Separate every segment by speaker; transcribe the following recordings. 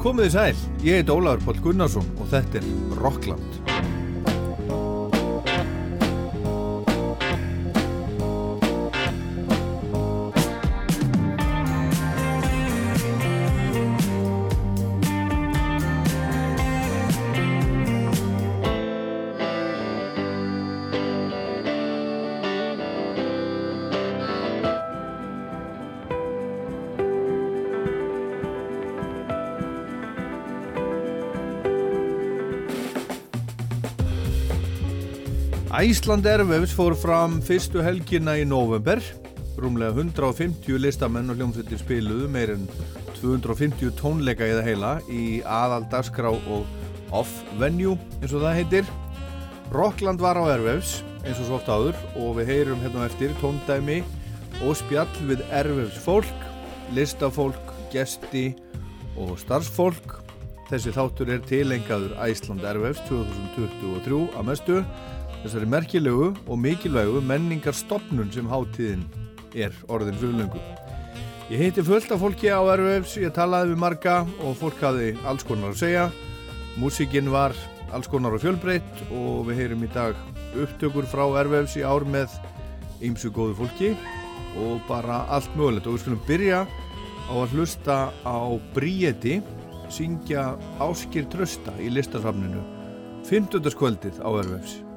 Speaker 1: Komið þið sæl, ég heit Ólaður Pál Gunnarsson og þetta er Rockland. Æsland Ervefs fór fram fyrstu helgina í november. Rúmlega 150 listamenn og hljómsveitir spiluðu meir en 250 tónleika í það heila í aðal dagskrá og off-venue eins og það heitir. Rockland var á Ervefs eins og svo oft áður og við heyrum hérna eftir tóndæmi og spjall við Ervefs fólk, listafólk, gesti og starfsfólk. Þessi þáttur er tilengaður Æsland Ervefs 2023 að mestu þessari merkilegu og mikilvægu menningarstopnun sem hátíðin er orðin fullöngu. Ég heiti fullt af fólki á Erfs, ég talaði við marga og fólk hafi alls konar að segja. Músikinn var alls konar og fjölbreytt og við heyrum í dag upptökur frá Erfs í ár með ýmsu góðu fólki og bara allt mögulegt og við skulum byrja á að hlusta á Bríeti syngja Áskir Trösta í listasafninu 50. kvöldið á Erfs.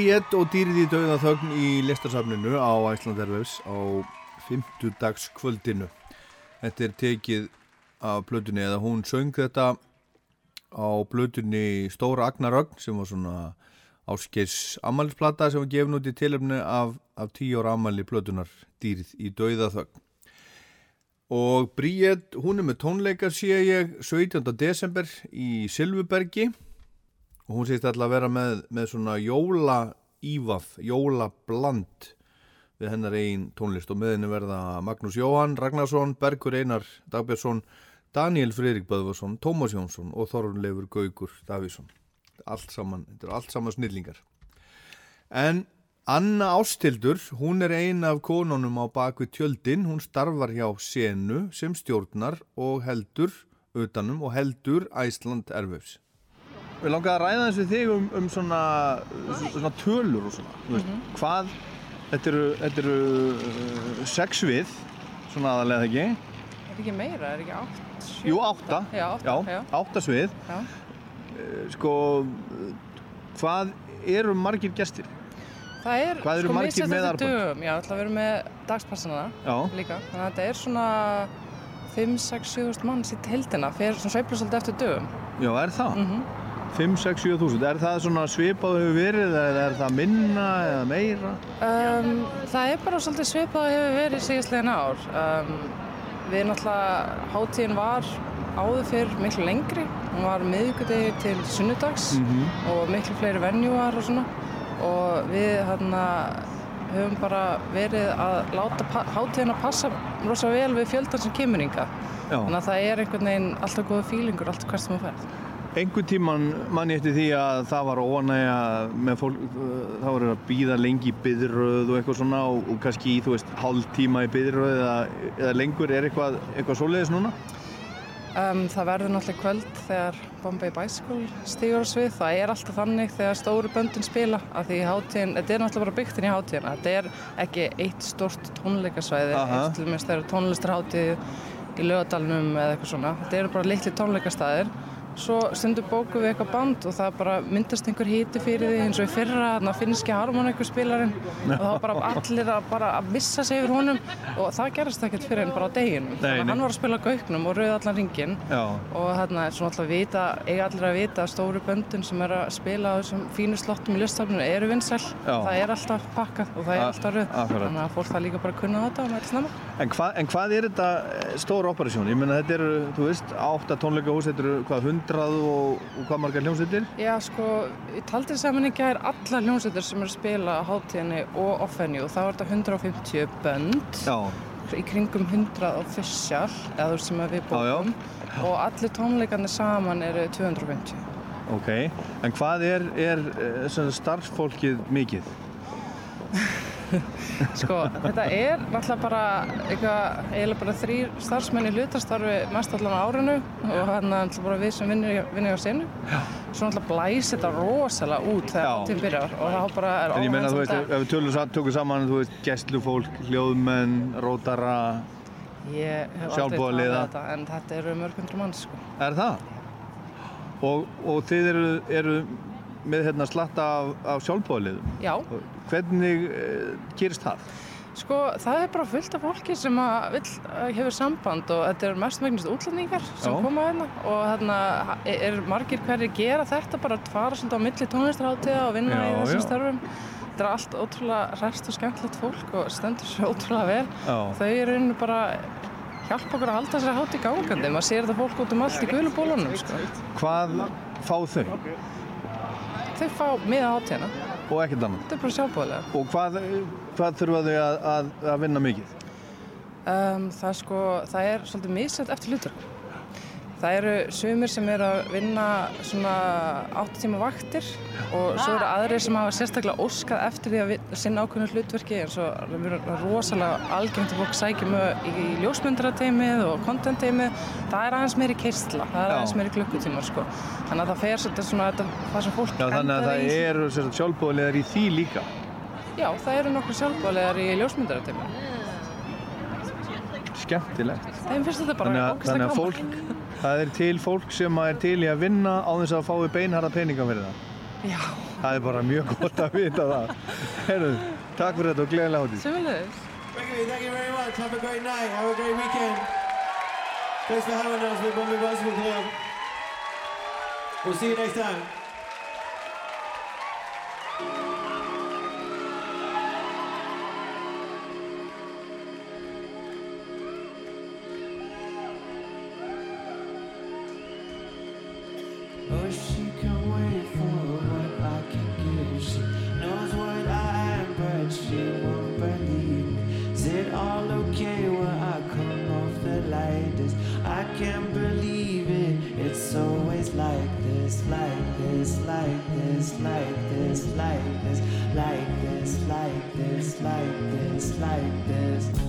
Speaker 1: Bríett og dýrið í dauða þögn í listarsafninu á Æslandervefs á 50 dags kvöldinu. Þetta er tekið af plötunni eða hún söng þetta
Speaker 2: á blötunni Stóra Agnarögn sem var svona áskeis ammælisplata sem var gefn út í tilöfni af, af tíu ára ammæli blötunar dýrið í dauðaþögn. Og Bríett, hún er með tónleika sé ég 17. desember í Silvubergi hún sést alltaf að vera með, með svona jóla ívaf, jóla bland við hennar einn tónlist. Og með henni verða Magnús Jóhann, Ragnarsson, Bergur Einar Dagbjörnsson, Daniel Fridrik Böðvarsson, Tómas Jónsson og Þorunleifur Gaugur Davísson allt saman, þetta er allt saman snillingar. En Anna Ástildur, hún er ein af konunum á bakvið tjöldin, hún starfar hjá Senu sem stjórnar og heldur utanum og heldur Æsland Erfus Við langaði að ræða þessu þig um, um svona, svona tölur og svona, mm -hmm. hvað Þetta eru, þetta eru uh, sex við, svona aðalega ekki?
Speaker 3: Er ekki meira, er ekki átt? Sjö,
Speaker 2: Jú, átta.
Speaker 3: Já, átta,
Speaker 2: já. já. átta svið.
Speaker 3: Já.
Speaker 2: Uh, sko, hvað eru margir gestir?
Speaker 3: Það er,
Speaker 2: hvað eru
Speaker 3: sko,
Speaker 2: margir með arband?
Speaker 3: Dögum, já, ætla að vera með dagspassana líka. Þannig að þetta er svona 5-6-7 manns í heldina, fyrir svona sveifla svolítið eftir dögum.
Speaker 2: Já, er það?
Speaker 3: Mm -hmm.
Speaker 2: 5, 6, 7 þúsund. Er það svona svipað hefur verið eða er það minna eða meira?
Speaker 3: Um, það er bara svolítið svipað hefur verið síðastlegin ár. Um, við náttúrulega, hátíðin var áður fyrr miklu lengri. Hún var miðugudegi til sunnudags mm -hmm. og miklu fleiri vennjúar og svona. Og við hérna höfum bara verið að láta hátíðin að passa rosa vel við fjöldan sem kemur ynga. Þannig að það er einhvern veginn alltaf góða fílingur alltaf hvert sem þú færð.
Speaker 2: Engun tíman manni eftir því að það var óanægja með fólk, þá voru að býða lengi í byðröð og eitthvað svona og, og kannski í, þú veist, hálf tíma í byðröð eða, eða lengur, er eitthvað, eitthvað svoleiðis núna?
Speaker 3: Um, það verður náttúrulega kvöld þegar Bombay Bicycle stígur á svið, það er alltaf þannig þegar stóru böndin spila að því hátíðin, þetta er náttúrulega bara byggt inn í hátíðina, þetta er ekki eitt stort tónleikasvæði, og meins þegar tónlistarhátíð í lögadalunum eða eitthvað svona, þetta eru bara litli tónleikastæðir svo stundu bóku við eitthvað band og það bara myndast einhver híti fyrir því eins og í fyrra finnski harmoníkuspilarinn og þá bara allir að bara að missa sig yfir honum og það gerast ekkert fyrir henn bara á deginum. Þannig að hann var að spila gauknum og rauði allan ringin Já. og þarna er svona alltaf að vita eiga allir að vita að stóru böndun sem er að spila á þessum fínu slottum í listafninu eru vinsæl, það er alltaf pakkað og það er alltaf rauð. þannig að fólk það líka bara kunna með þetta
Speaker 2: En, hva, en hvað er þetta stóra operasjón? Ég menna þetta eru, þú veist, hundrað og, og hvað margar hljómsveitir?
Speaker 3: Já, sko, í taldir saman ekki er alla hljómsveitir sem eru að spila á háttíðinni og offenni og þá er þetta 150 bönd
Speaker 2: já.
Speaker 3: í kringum 100 official, eða þú sem við bókum og allir tónleikarnir saman eru 250.
Speaker 2: Ok, en hvað er, er, er eh, starfsfólkið mikið?
Speaker 3: sko, þetta er náttúrulega bara eitthvað, eiginlega bara þrýr starfsmenn í hlutastarfi mest allan á árinu og hann er náttúrulega bara við sem vinnir á sinu svo náttúrulega blæs þetta rosalega út þegar tíum byrjar og það bara er
Speaker 2: óhægt En ég menna, þú veist, ef við tölum tökum saman, þú veist, gestlufólk, hljóðmenn, rótara
Speaker 3: þetta, en þetta eru mörgundur mann, sko.
Speaker 2: Er það? Og, og þið eru, eru með hérna slatta af, af sjálfbóðliðum.
Speaker 3: Já.
Speaker 2: Hvernig eh, gerist það?
Speaker 3: Sko það er bara fullt af fólki sem vill, hefur samband og þetta er mest megnist útlendingar sem Já. koma hérna og hérna er margir hverjir gera þetta bara að fara svolítið á milli tónlistarháttiða og vinna Já, í þessum störfum. Þetta er allt ótrúlega rest og skemmtilegt fólk og stendur svo ótrúlega vel. Já. Þau eru einu bara hjálpa okkur að halda þessari hátti í gangandi. Maður sér þetta fólk út um allt í guðlubólunum. Sko.
Speaker 2: Hvað fá þau?
Speaker 3: Þau fá miða átíðana.
Speaker 2: Og ekkert annað?
Speaker 3: Þetta er bara sjálfbóðilega.
Speaker 2: Og hvað, hvað þurfa þau að, að, að vinna mikið?
Speaker 3: Um, það, sko, það er svolítið misætt eftir hlutur. Það eru sumir sem eru að vinna svona 8 tíma vaktir og svo eru aðrir sem hafa sérstaklega óskað eftir því að sinna ákveðinu hlutverki eins og það er rosalega algengt að fólk sækja mjög í ljósmyndrateimið og kontentteimið. Það er aðeins meiri keistla, það er aðeins meiri klukkutímar sko. Þannig að það fer svolítið svona það sem fólk
Speaker 2: Já, þannig að það eru sjálfbóðlegar í því líka?
Speaker 3: Já, það eru nokkur sjálfbóðlegar í ljósmyndrateimið.
Speaker 2: Skemmtilegt.
Speaker 3: Þeim finnst þetta bara
Speaker 2: ógæst að koma. Það er til fólk sem er til í að vinna á þess að fái beinharda peninga fyrir það.
Speaker 3: Já.
Speaker 2: Það er bara mjög gott að vita það. Herru, takk fyrir þetta og gleðilega hátíð.
Speaker 3: Sjöfnleðis.
Speaker 4: Thank you very much. Have a great night. Have a great weekend. Thanks for having us with Bombay Bicycle Club.
Speaker 5: We'll see you next time. Oh, she can wait for what I can give. She knows what I am, but she won't believe me. Is it all okay when I come off the lightest? I can't believe it. It's always like this, like this, like this, like this, like this, like this, like this, like this, like this.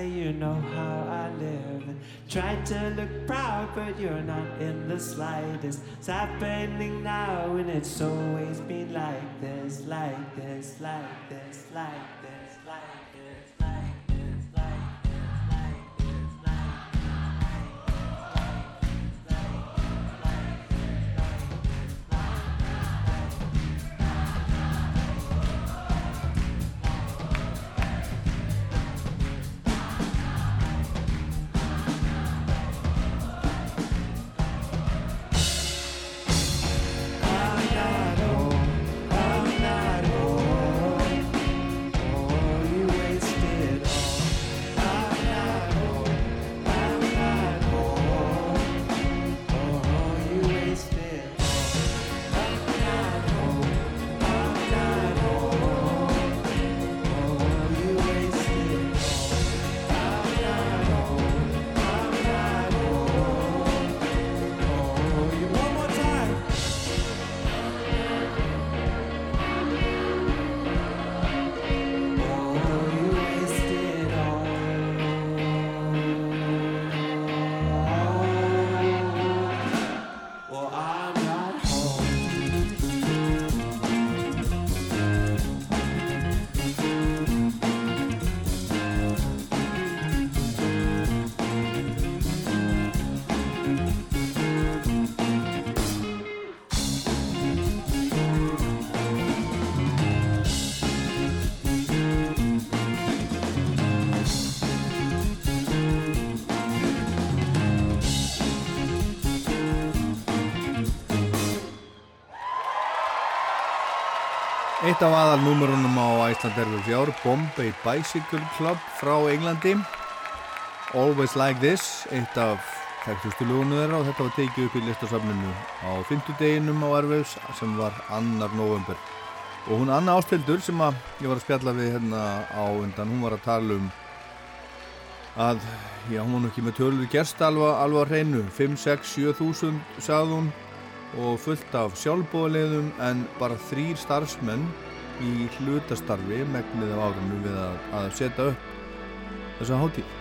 Speaker 5: Say you know how I live. And try to look proud, but you're not in the slightest. It's happening now, and it's always been like this, like this, like this, like this, like this, like this,
Speaker 2: Eitt af aðal númerunum á Æsland Erfur fjár, Bombay Bicycle Club frá Englandi. Always Like This, eitt af þekktustu lögunum þeirra og þetta var tekið upp í listasafninu á fymtudeginum á Erfus sem var annar november. Og hún Anna Ástildur sem að ég var að spjalla við hérna á undan, hún var að tala um að, já hún var ekki með tölur gerst alveg, alveg hreinu, 5, 6, 7 þúsund sagði hún og fullt af sjálfbóðleiðum en bara þrýr starfsmenn í hlutastarfi megnið af árinu við að, að setja upp þessa hátíð.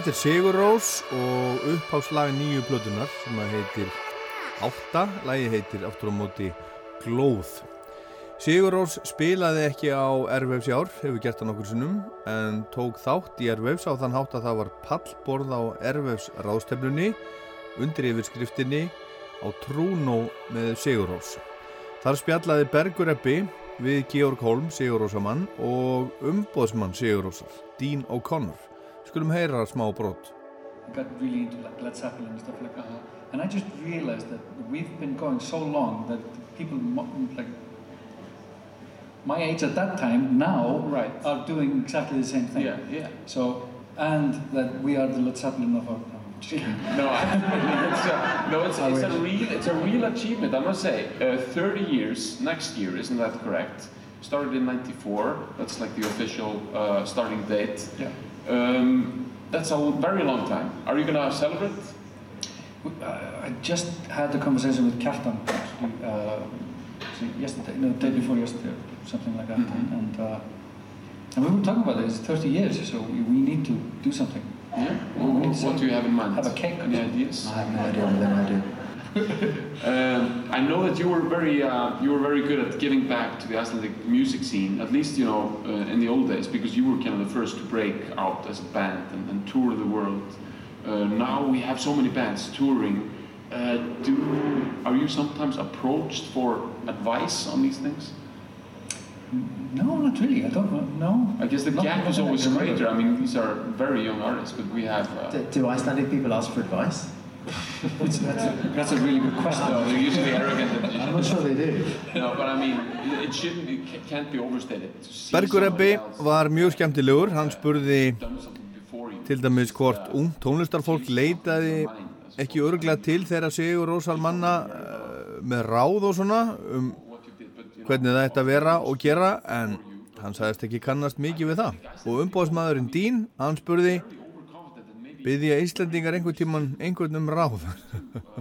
Speaker 2: Þetta er Sigur Rós og uppháslag nýju blödunar sem að heitir Átta, lagi heitir aftur á móti Glóð. Sigur Rós spilaði ekki á Ervefs í ár, hefur gert það nokkur sinnum, en tók þátt í Ervefs á þann hátt að það var pallborð á Ervefs ráðstefnunni undir yfirskriftinni á Trúnó með Sigur Rós. Þar spjallaði Bergur Eppi við Georg Holm, Sigur Rósamann og umbóðsmann Sigur Rósar, Dean O'Connor. Skulum heyra smá brot.
Speaker 6: I got really into like Led Zeppelin and stuff like that. And I just realized that we've been going so long that people like my age at that time now
Speaker 7: Right.
Speaker 6: are doing exactly the same thing.
Speaker 7: Yeah, yeah.
Speaker 6: So, and that we are the Led Zeppelin of our. No, I'm just kidding.
Speaker 7: No, I, it's a, no, it's, it's a real, it's a real achievement. I must say, uh, 30 years next year, isn't that correct? Started in '94. That's like the official uh, starting date.
Speaker 6: Yeah.
Speaker 7: Um, that's a very long time. Are you gonna celebrate?
Speaker 6: I I just had a conversation with Kjartan actually, uh, yesterday, no, the day before yesterday, something like that.
Speaker 7: Mhm.
Speaker 6: And, uh, and we were talking about it. It's 30 years, so we, we need to do something.
Speaker 7: Yeah.
Speaker 6: We need
Speaker 7: What,
Speaker 6: to
Speaker 7: what do you have in mind?
Speaker 6: Have a cake
Speaker 7: Any ideas?
Speaker 8: I have no idea more than I do.
Speaker 7: Um, I know that you were very uh, you were very good at giving back to the Icelandic music scene, at least you know uh, in the old days, because you were kind of the first to break out as a band and, and tour the world. Uh, now we have so many bands touring. Uh, do are you sometimes approached for advice on these things?
Speaker 6: No, not really. I don't know.
Speaker 7: I guess the
Speaker 6: Not-
Speaker 7: gap is
Speaker 6: that I
Speaker 7: always greater. I mean, these are very young artists, but we have. Uh,
Speaker 8: Do, do Icelandic people ask for advice?
Speaker 6: It's, that's, a, that's a really good question.
Speaker 7: no, they're usually arrogant. and-
Speaker 8: I'm not sure they do.
Speaker 7: No, but I mean, it shouldn't, it ca- can't be overstated.
Speaker 2: Bergur Ebbi var mjög skemmtilegur. Hann spurði til dæmis hvort ung tónlistarfólk leitaði ekki örglega til þegar Sigur Rósal manna uh, með ráð og svona um hvernig það ætti að vera og gera en hann sagðist ekki kannast mikið við það. Og umbóðsmaðurinn Dín, hann spurði byggði að Íslandingar einhvern tíman einhvern um ráð.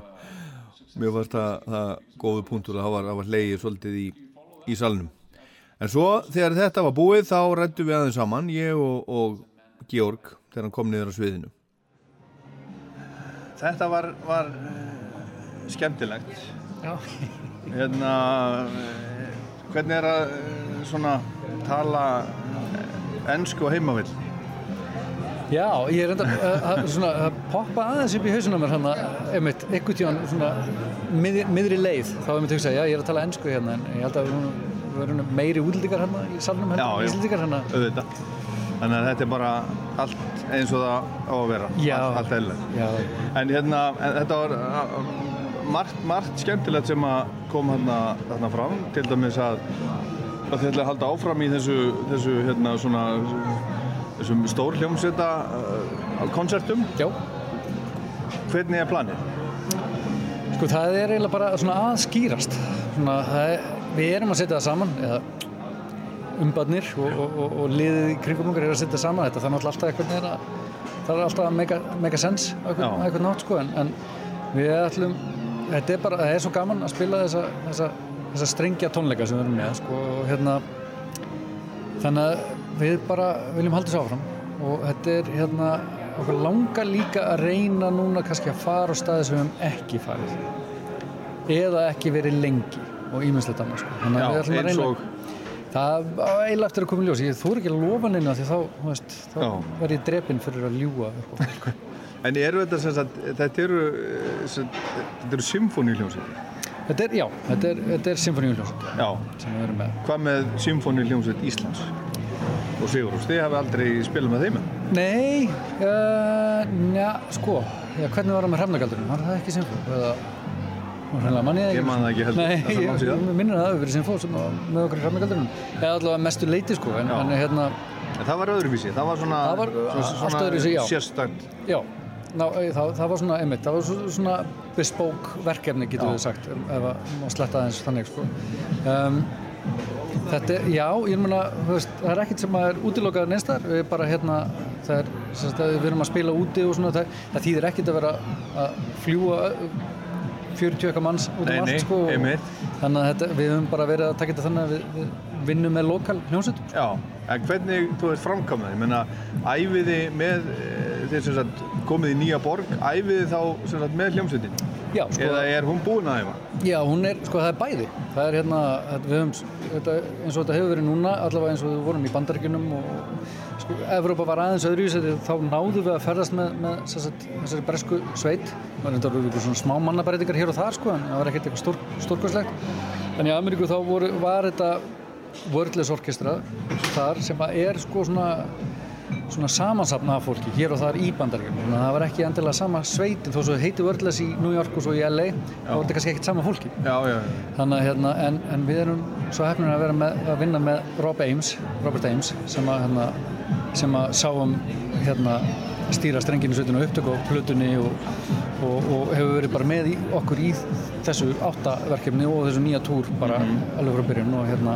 Speaker 2: Mér fannst það, það góðu punktur að það var, var leiðið svolítið í, í salnum. En svo þegar þetta var búið þá rættu við aðeins saman, ég og, og Georg þegar hann kom niður á sviðinu. Þetta var, var eh, skemmtilegt.
Speaker 9: Já.
Speaker 2: Hérna, eh, hvernig er að eh, svona tala ennsku og heimavill?
Speaker 6: Já, ég er enda að svona að poppa aðeins upp í hausuna mér hann að, einmitt, einhvern tíðan svona mið, miðri leið, þá er mér til að já, ég er að tala ennsku hérna, en ég held að við við erum meiri útlendingar hérna í salnum
Speaker 2: Já,
Speaker 6: hérna,
Speaker 2: já.
Speaker 6: íslendingar hérna.
Speaker 2: Auðvitað. Þannig að þetta er bara allt eins og það á að vera.
Speaker 6: Já.
Speaker 2: Allt, allt.
Speaker 6: Já,
Speaker 2: En hérna, en þetta var margt, margt skemmtilegt sem að kom hérna, hérna fram, til dæmis að, ætla að halda áfram í þessu, þessu hérna svona, þessum stór hljómsveita uh, konsertum.
Speaker 6: já.
Speaker 2: Hvernig er planið?
Speaker 6: Sko það er eiginlega bara svona að skýrast. Svona, það er, við erum að setja það saman, eða umbadnir og, og, og, og liðið í kringum okkar er að setja saman. Þetta þannig alltaf eitthvað er að, það er alltaf að make, make a sense á eitthvað, eitthvað nátt sko, en, en við ætlum, þetta er bara, það er svo gaman að spila þessa, þessa, þessa strengja tónleika sem við erum með, sko, hérna, þannig að við bara viljum halda þessu áfram og þetta er hérna okkur langar líka að reyna núna kannski að fara á staði sem við höfum ekki farið eða ekki verið lengi og íminnslegt annars sko. þannig að við ætlum að reyna
Speaker 2: og,
Speaker 6: það á eiginlega eftir að koma í ljós ég þóri ekki að lofa neina því þá, þú veist, þá
Speaker 2: Já.
Speaker 6: verð ég drepinn fyrir að ljúa
Speaker 2: en eru þetta sem sagt, þetta eru, eru symfóníuljómsveitir?
Speaker 6: þetta er, já, þetta er, er symfóníuljónsut
Speaker 2: Já.
Speaker 6: sem við erum með
Speaker 2: Hvað með symfóníuljómsveit Íslands? Og Sigurús, þið hafi aldrei spilað með þeim?
Speaker 6: Nei, uh, njá, sko já, hvernig var það með hrefnagaldurinn? Var það ekki symfó? Eða, var hreinlega manni
Speaker 2: Ég man það ekki heldur.
Speaker 6: Nei,
Speaker 2: Það er svo langt síðan.
Speaker 6: ég minnir að það hefur verið var með okkur hrefnagaldurinn eða allavega mestu leiti sko en, en hérna,
Speaker 2: En það var öðruvísi, það var svona,
Speaker 6: Það var
Speaker 2: svona,
Speaker 6: allt öðruvísi, já.
Speaker 2: sérstakt.
Speaker 6: já ná, eh, það, það var svona, einmitt, það var svo- svona bespoke verkefni getur við sagt ef ef að Þetta, er- já, ég meina, það er ekkert sem að er útilokað neinstar, við bara hérna, það er, að við erum að spila úti og svona, það, það þýðir ekkert að vera að fljúa ö, 40 eitthvað manns út um
Speaker 2: Nei,
Speaker 6: allt,
Speaker 2: nei,
Speaker 6: sko, og-
Speaker 2: einmitt.
Speaker 6: þannig að þetta, við höfum bara verið að taka þetta þannig að við, við, vinnum með lokal hljómsveitum.
Speaker 2: Já, en hvernig þú ert framkamnað? Ég menna, æfiði með, eh, þeir sem sagt komið í nýja borg, æfiði þá sem sagt með hljómsveitin?
Speaker 6: Já, sko,
Speaker 2: Eða er hún búin að æfa?
Speaker 6: já, hún er, sko, það er bæði. Það er hérna, við höfum, þetta, eins og þetta hefur verið núna, allavega eins og við vorum í bandaríkjunum og sko, Evrópa var aðeins öðruvísið, þá náðum við að ferðast með, með sagt, þessari bresku sveit. Það var ykkur svona smá mannabæriðingar hér og þar, sko, en það var ekkert eitthvað stór, stórkvæslegt. En í Ameríku þá voru, var þetta Wordless Orkestra þar sem að er sko svona svona samansapna af fólki hér og þar í bandaríkjum þannig að það var ekki endilega sama sveitin þó svo heiti Wordless í New York og svo í LA þá var þetta kannski ekkert sama fólki.
Speaker 2: Já, já, já.
Speaker 6: þannig að hérna, en, en við erum svo hefnir að vera með, að vinna með Rob Ames Robert Ames sem að, hérna, sem að sáum hérna, stýra strenginu sveitinu upptöku á plötunni og, og, og hefur verið bara með í, okkur í þessu áttaverkefni og þessu nýja túr bara alveg frá byrjun og hérna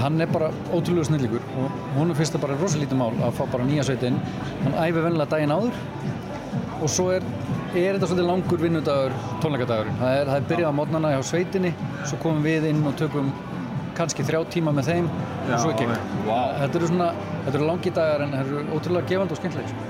Speaker 6: hann er bara ótrúlega snillíkur og hún finnst það bara rosalítið mál að fá bara nýja sveitin. Hann æfi vennilega daginn áður og svo er, er þetta svolítið langur vinnudagur tónleikadagurinn. Það er, það er byrjað á mótnana hjá sveitinni svo komum við inn og tökum kannski þrjá tíma með þeim og svo ekki
Speaker 2: vá.
Speaker 6: þetta eru svona, þetta eru langi dagar en þetta eru ótrúlega gefandi og skemmtilegir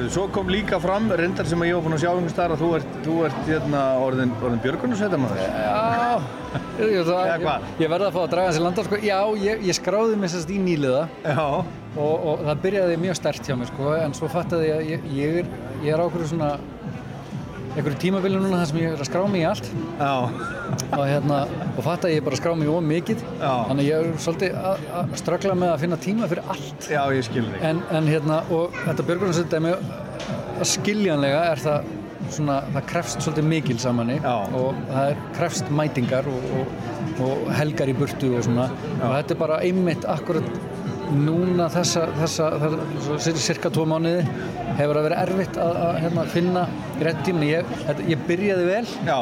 Speaker 2: Herðu, svo kom líka fram, reyndar sem að ég var búinn að sjá einhvers þar að þú ert, þú ert hérna orðin, orðin björgunarsveitamæður.
Speaker 6: Já, ég, ég, ég, verði að fá að draga þessi landa sko. Já, ég, ég skráði mig sérst í nýliða. Og, og það byrjaði mjög stert hjá mér sko, en svo fattaði ég að ég, ég, er, ég er á okkur svona einhverju tímabili núna þar sem ég er að skrá mig í allt.
Speaker 2: Já,
Speaker 6: og, hérna, og fattaði ég bara að skrá mig of mikið.
Speaker 2: Já.
Speaker 6: þannig að ég er svolítið að, að ströggla með að finna tíma fyrir allt.
Speaker 2: Já, ég skil þig.
Speaker 6: en, en hérna, og þetta björgunarsveit að skiljanlega er það svona, það krefst svolítið mikil samanni
Speaker 2: Já.
Speaker 6: og það er krefst mætingar og, og, og helgar í burtu og svona. Og þetta er bara einmitt akkurat núna þessa, þessa það er cirka tvo mánuði hefur það verið erfitt að, að hérna, finna í rétt tíma ég, ég byrjaði vel
Speaker 2: Já,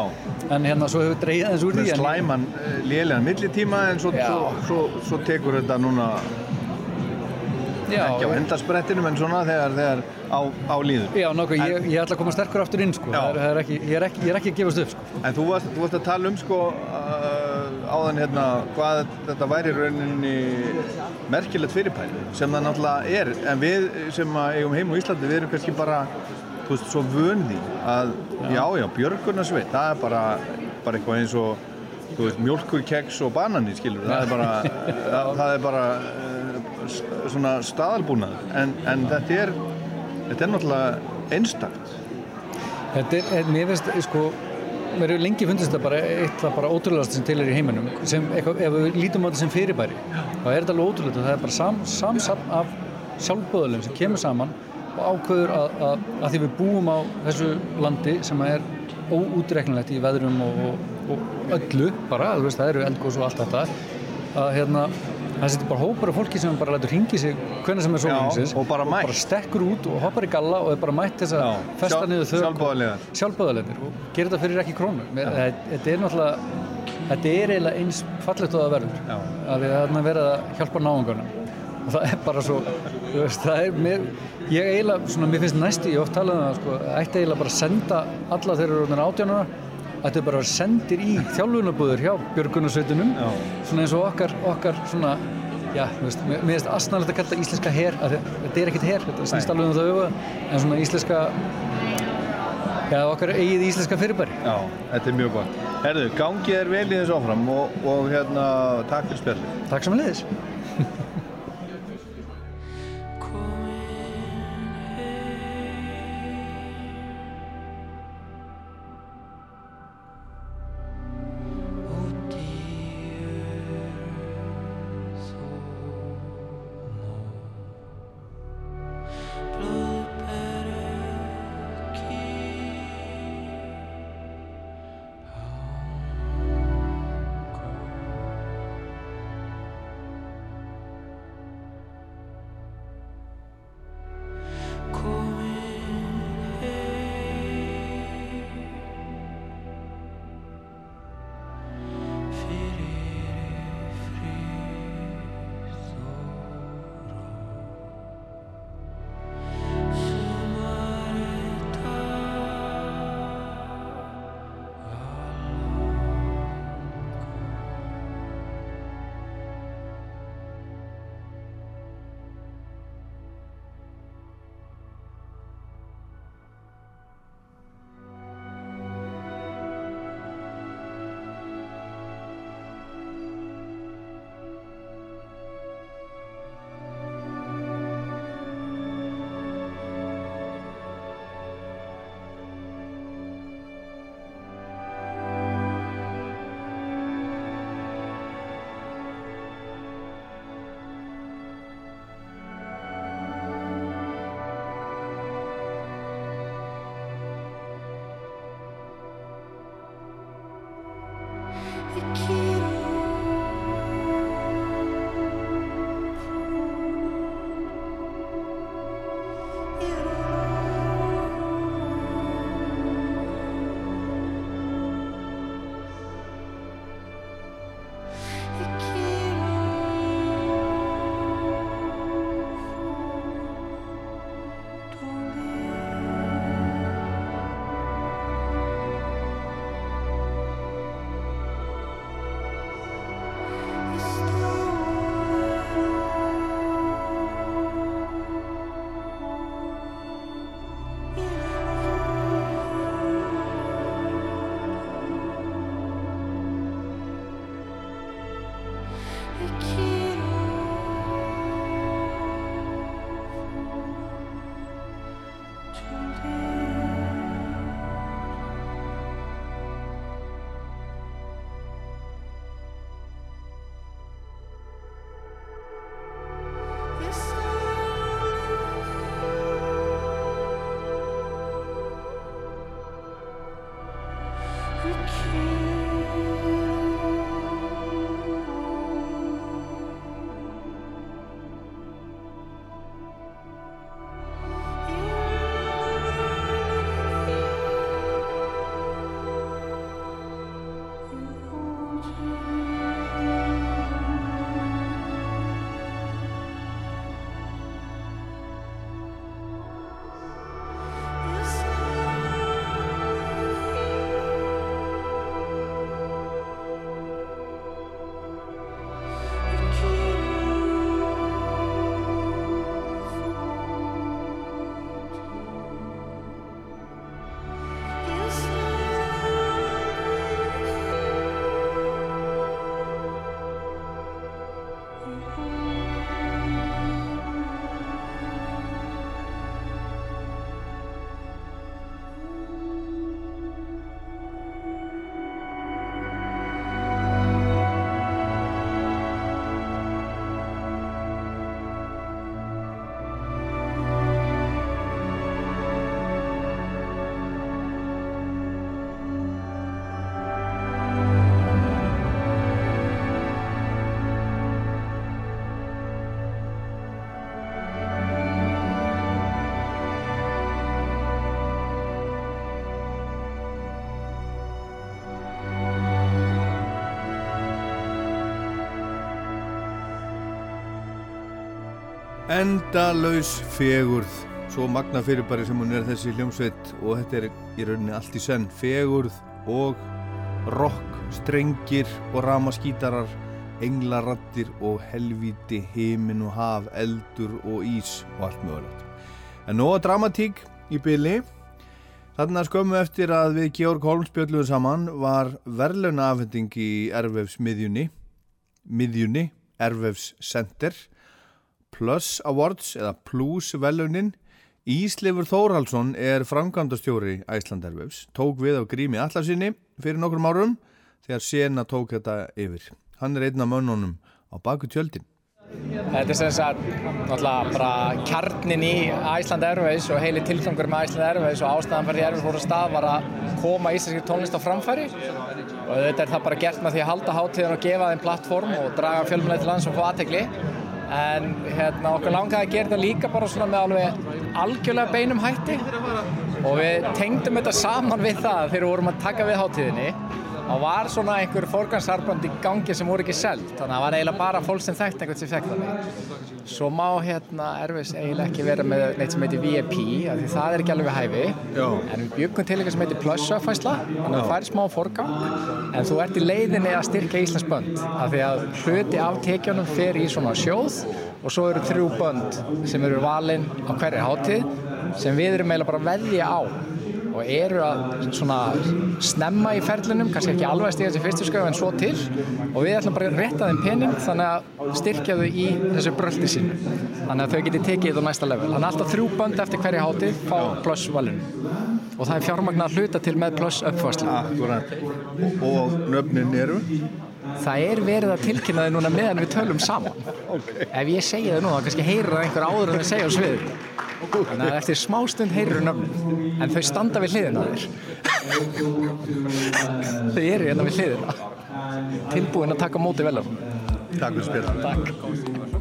Speaker 6: en hérna svo hefur dreigð eins úr því en-
Speaker 2: slæman eh, lélegan millitíma en svo, svo, svo, svo tekur þetta núna
Speaker 6: Já,
Speaker 2: ekki á endasprettinum en svona þegar, þegar á, á líður.
Speaker 6: Já, nokkuð, ég, ég ætla að koma sterkur aftur inn sko. Það er, það er ekki, ég, er ekki, ég er ekki að gefast upp sko.
Speaker 2: En þú varst, þú varst að tala um sko uh, áðan hérna hvað þetta væri rauninni merkilegt fyrirbæri sem það náttúrulega er. En við sem eigum heim á Íslandi við erum kannski bara þú veist, svo vöndi að já, já, björgunarsveit það er bara, bara eitthvað eins og þú veist, mjólkur, keks og banani skilur, það er bara það, það er bara s- svona staðalbúnað en, en þetta er þetta er náttúrulega einstakt.
Speaker 6: Þetta er mér finnst, sko, mér hefur lengi fundist þetta bara eitt það bara ótrúlegast sem til er í heiminum sem, eitthvað, ef við lítum á þetta sem fyrirbæri þá er þetta alveg ótrúlega, það er bara sam, samsapn af sjálfbóðulegum sem kemur saman og ákveður að, að, að því við búum á þessu landi sem er óútreknilegt í veðrum og, og, og öllu bara, veist, það eru eldgós og allt þetta að hérna það sittur bara hópar af fólki sem bara lætur hringi sig hvernig sem er sólheimsins
Speaker 2: og bara mætt.
Speaker 6: stekkur út og hoppar í galla og er bara mætt þess að festa
Speaker 2: sjálf-
Speaker 6: niður
Speaker 2: sjálfboðaliðar.
Speaker 6: sjálfbóðalegir og gerir þetta fyrir ekki krónu Mér- þetta er náttúrulega þetta er eiginlega eins fallegt og það verður
Speaker 2: Já.
Speaker 6: að við erum að vera að hjálpa náungunum og það er bara svo veist, það er mér ég eiginlega, svona, mér finnst næstu, ég oft talað um það sko, ætti eiginlega bara að senda alla þeir eru orðnir átjánara
Speaker 10: ættu bara sendir í þjálfunarbúður hjá björgunarsveitunum svona eins og okkar, okkar svona já, veist, mér finnst asnalegt að kalla þetta íslenska her af því að þetta er ekkert her, þetta snýst alveg um það öfa en svona íslenska já, okkar eigið íslenska fyrirbæri.
Speaker 2: Já, þetta er mjög gott. Herðu, gangið er vel í þessu áfram og, og hérna, takk fyrir spjallið.
Speaker 10: Takk sem
Speaker 2: Endalaus fegurð svo magna fyrirbæri sem hún er þessi hljómsveit og þetta er í rauninni allt í senn fegurð og rock, strengir og ramaskítarar, englarattir og helviti, heimin og haf, eldur og ís og allt mögulegt. En nóga dramatík í bylli. Þarna skömmu eftir að við Georg Holm spjöldluðum saman var verðluna afhending í Ervefs miðjunni, miðjunni, Ervefs Center, Plus Awards eða Plus velunin. Íslifur Þórhalsson er framkvæmdastjóri Æsland Ervefs, tók við af grími allarsinni fyrir nokkrum árum þegar Sena tók þetta yfir. Hann er einn af mönnunum á baku tjöldin.
Speaker 11: Þetta er sem sagt náttúrulega bara kjarnin í Æsland Airways og heili tilgangur með Æsland Airways og ástæðan fyrir fór að stað var að koma íslenski tónlist á framfæri og þetta er það bara gert með því að halda hátíðan og gefa þeim plattform og draga fjölmjölega til lands og fá aðtegli en hérna okkur langaði að gera þetta líka bara svona með alveg algjörlega beinum hætti. Og við tengdum þetta saman við það þegar við vorum að taka við hátíðinni og var svona einhver fórgansarband í gangi sem voru ekki selt þannig að það var eiginlega bara fólk sem þekkt einhvern sem fekk þannig svo má hérna erfis eiginlega ekki vera með neitt sem heitir VIP því það er ekki alveg hæfi.
Speaker 2: Já.
Speaker 11: en við byggum til eitthvað sem heitir plussafæsla þannig að það færi smá fórgang en þú ert í leiðinni að styrka Íslands bönd af því að hluti af tekjunum fer í svona sjóð og svo eru þrjú bönd sem eru valinn á hverju hátíð sem við erum eiginlega bara að veðja á og eru að svona snemma í ferlinum, kannski ekki alveg að stíga þessi fyrstu skau en svo til. Og við ætlum bara að rétta þeim pening þannig að styrkja þau í þessu bröldi sín þannig að þau geti tekið þetta á næsta level. Þannig að alltaf þrjú bönd eftir hverja hátíð fá pluss valinu. Og það er fjármagnar hluta til með pluss
Speaker 2: Akkurat. Og, og nöfnin eru?
Speaker 11: Það er verið að tilkynna þau núna meðan við tölum saman. Ef ég segja þau nú þá kannski heyrir það einhver áður en þau segja á svið þannig að eftir smá stund heyrir þau nöfnin. En þau standa við hliðina þér. Þau eru hérna við hliðina. Tilbúin að taka móti vel
Speaker 2: Takk fyrir spila.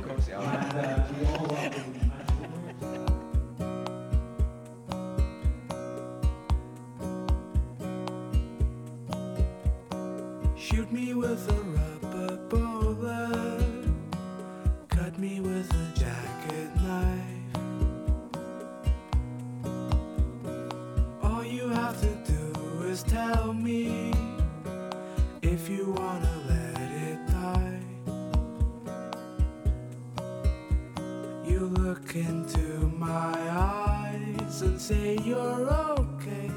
Speaker 10: Into my eyes and say you're okay.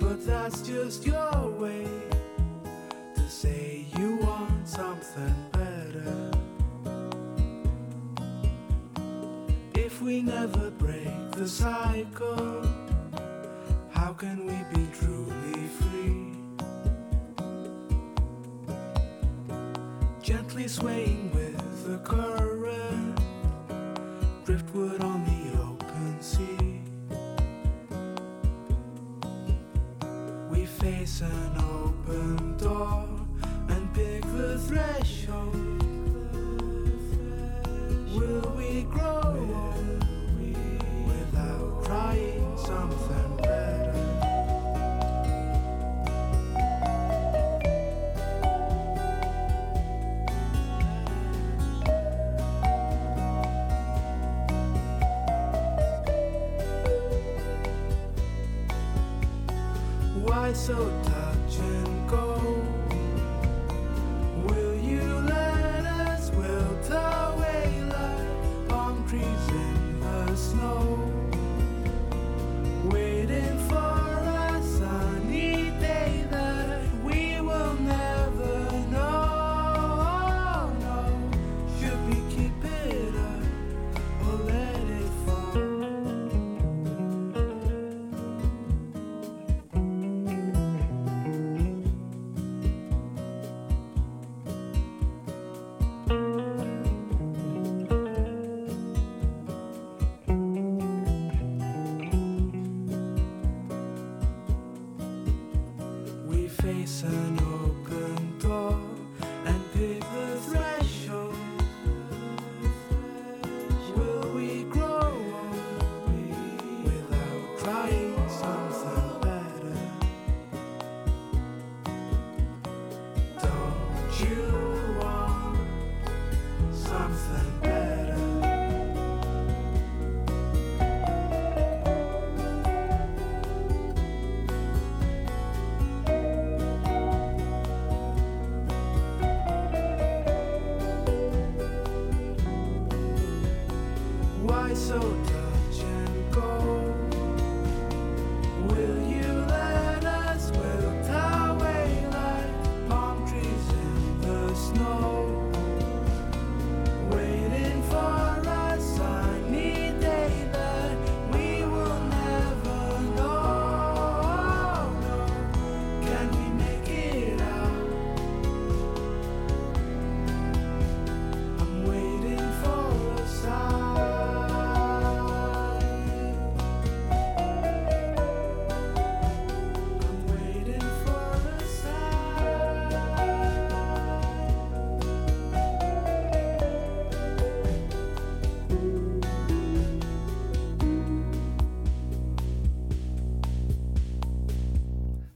Speaker 10: But that's just your way to say you want something better. If we never break the cycle, how can we be truly free? Gently swaying with the current, driftwood on the open sea. We face an open door and pick the threshold.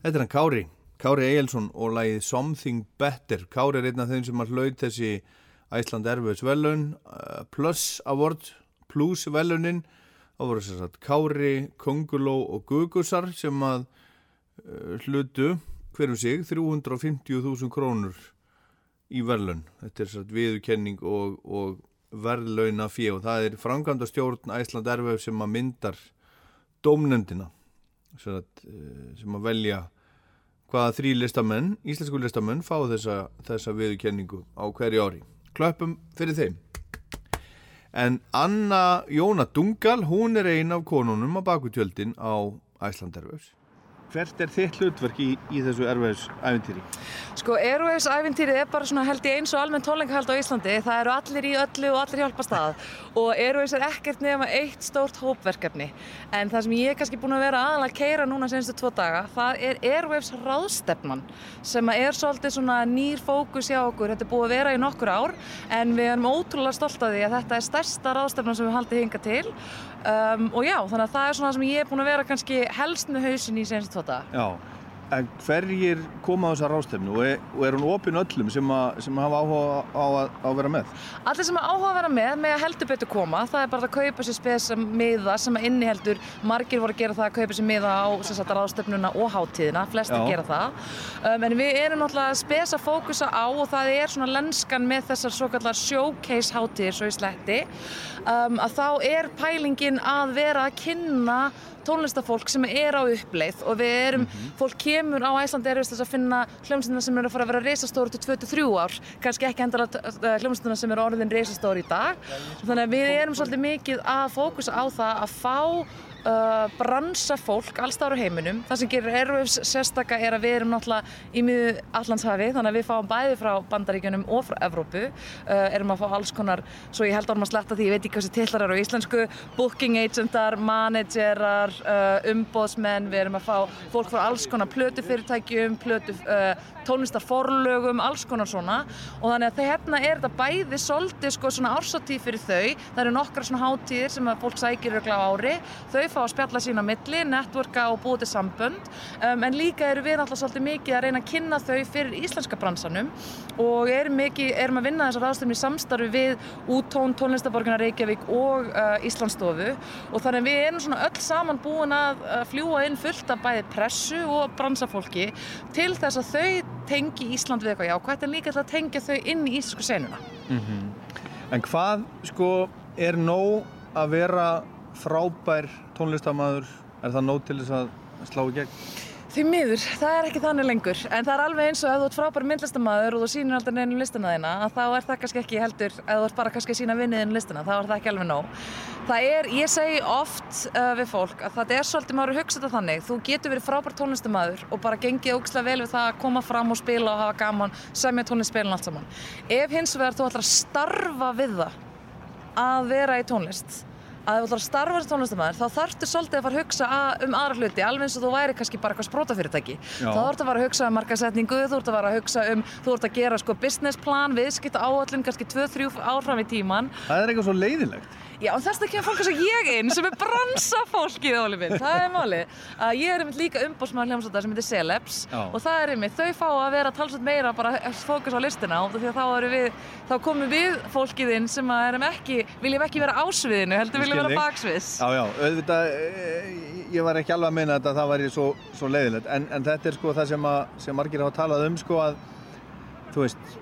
Speaker 2: Þetta er hann Kári, Kári Egilson og lagið Something Better. Kári er einn af þeim sem har hlaut þessi Æsland Erfiðs velun, uh, Plus Award, Plus velunin. Það voru sér satt Kári, Konguló og Gugusar sem að uh, hlutu hverjum sig 350.000 krónur í verðlaun. Þetta er satt viðurkenning og, og verðlauna fjö og það er framkvæmda stjórn Æsland Erfið sem að myndar að, eh, sem að velja hvaða þrý listamenn, íslensku listamenn fá þessa, þessa viðurkenningu á hverju ári. Klöppum fyrir þeim. En Anna Jóna Dungal, hún er ein af konunum á bakutjöldin á Æslanderfus. Hvert er þitt hlutverk í, í þessu erfiðsæventýri?
Speaker 9: Sko, Airways-ævintýrið er bara svona held ég eins og almenn tónleikahald á Íslandi. Það eru allir í öllu og allir hjálpa stað. Og Airways er ekkert nema eitt stórt hópverkefni. En það sem ég er kannski búin að vera aðalega að keira núna senstu tvo daga, það er Airways ráðstefnan sem er svolítið svona nýr fókus hjá okkur. Þetta er búið að vera í nokkur ár en við erum ótrúlega stolt af því að þetta er stærsta ráðstefnan sem við haldið hinga til. Um, og já, þannig að það er svona sem ég er búin að vera kannski helst með hausin í tvo daga.
Speaker 2: Já, en hverjir koma á þessa rástefnu og er, og er hún opinn öllum sem, að, sem hafa áhuga á að, að vera með?
Speaker 9: Allir sem hafa áhuga að vera með, með að heldur betur koma, það er bara að kaupa sér spesa miða sem að inniheldur, margir voru að gera það að kaupa sér miða á sagt, ráðstöfnuna og hátíðina, flestir
Speaker 2: Já.
Speaker 9: gera það. Um, en við erum náttúrulega að spesa fókusa á og það er svona lenskan með þessar svo kallar showcase hátíðir svo í sletti, um, að þá er pælingin að vera að kynna tónlistafólk sem er á uppleið og við erum, fólk kemur á Æslandi erfist þess að finna hljómsveitina sem eru að fara að vera reisastóri til 23 ár, kannski ekki endala hljómsveitina sem eru orðin reisastóri í dag. Þannig að við erum svolítið mikið að fókusa á það að fá uh, bransa fólk allstáður á heiminum. Það sem gerir Airwaves sérstaka er að við erum náttúrulega í miðu Allandshafi þannig að við fáum bæði frá Bandaríkjunum og frá Evrópu. Uh, erum að fá alls konar, svo ég held orðum að sletta því, ég veit ekki hvað þessi titlar eru á íslensku, booking agentar, managerar, uh, umbóðsmenn, við erum að fá fólk frá alls konar plötufyrirtækjum, plötu, uh, tónlistarforlögum, alls konar svona og þannig að þeir hérna er þetta bæði svolítið sko svona ársatíð fyrir þau það eru nokkra svona hátíðir sem að fólk sækir á ári, þau fá að spjalla sín á milli, networka og búið til sambönd. Um, en líka eru við náttúrulega svolítið mikið að reyna að kynna þau fyrir íslenska bransanum og erum, mikið, erum að vinna þessar ráðstöfni samstarfi við Útón, Tónlistaborgina Reykjavík og uh, Íslandsstofu. Og þannig að við erum svona öll saman búin að uh, fljúa inn fullt af bæði pressu og bransafólki til þess að þau tengi Ísland við eitthvað. Jákvæmt en líka til að tengja þau inn í íslensku senuna.
Speaker 2: En hvað, sko, er nóg að vera frábær tónlistamæður? Er það nóg til þess að slá í gegn?
Speaker 9: Því miður, það er ekki þannig lengur en það er alveg eins og ef þú ert frábær myndlistamæður og þú sýnir aldrei neinum listina þína þá er það kannski ekki heldur, ef þú ert bara kannski að sína vinniðinu listina, þá er það ekki alveg nóg. Það er, ég segi oft uh, við fólk að það er svolítið maður að hugsa þetta þannig, þú getur verið frábær tónlistamæður og bara gengið ógislega vel við það að koma fram og spila og hafa gaman, semja tónlistspilin allt saman. Ef hins vegar þú ætlar að starfa við það að vera í tónlist að ef þú ætlar að starfa sem tónlistamæður þá þarftu svolítið að fara að hugsa að, um aðra hluti alveg eins og þú væri kannski bara eitthvað sprótafyrirtæki þá þarftu að fara að hugsa um markasetningu þú þarftu að fara að hugsa um, þú þarftu að gera sko businessplan, viðskipta áallin kannski 2-3 ár fram í tíman
Speaker 2: Það er eitthvað svo leiðilegt.
Speaker 9: Já, en þess að kemur fólk eins og ég inn sem er bransa fólkið, Óli minn, það er málið. Að ég er einmitt líka umbóðsmaður hljómsveitar sem heitir Celebs
Speaker 2: Já.
Speaker 9: og það er einmitt, þau fá að vera talsveit meira bara fókus á listina og því að þá, þá komum við fólkið inn sem erum ekki, viljum ekki vera ásviðinu, heldur viljum vera baksviðs.
Speaker 2: Já, já, auðvitað, eh, ég var ekki alveg að meina þetta að það væri svo, svo leiðilegt, en, en þetta er sko það sem, að, sem margir hafa talað um sko að, þú veist,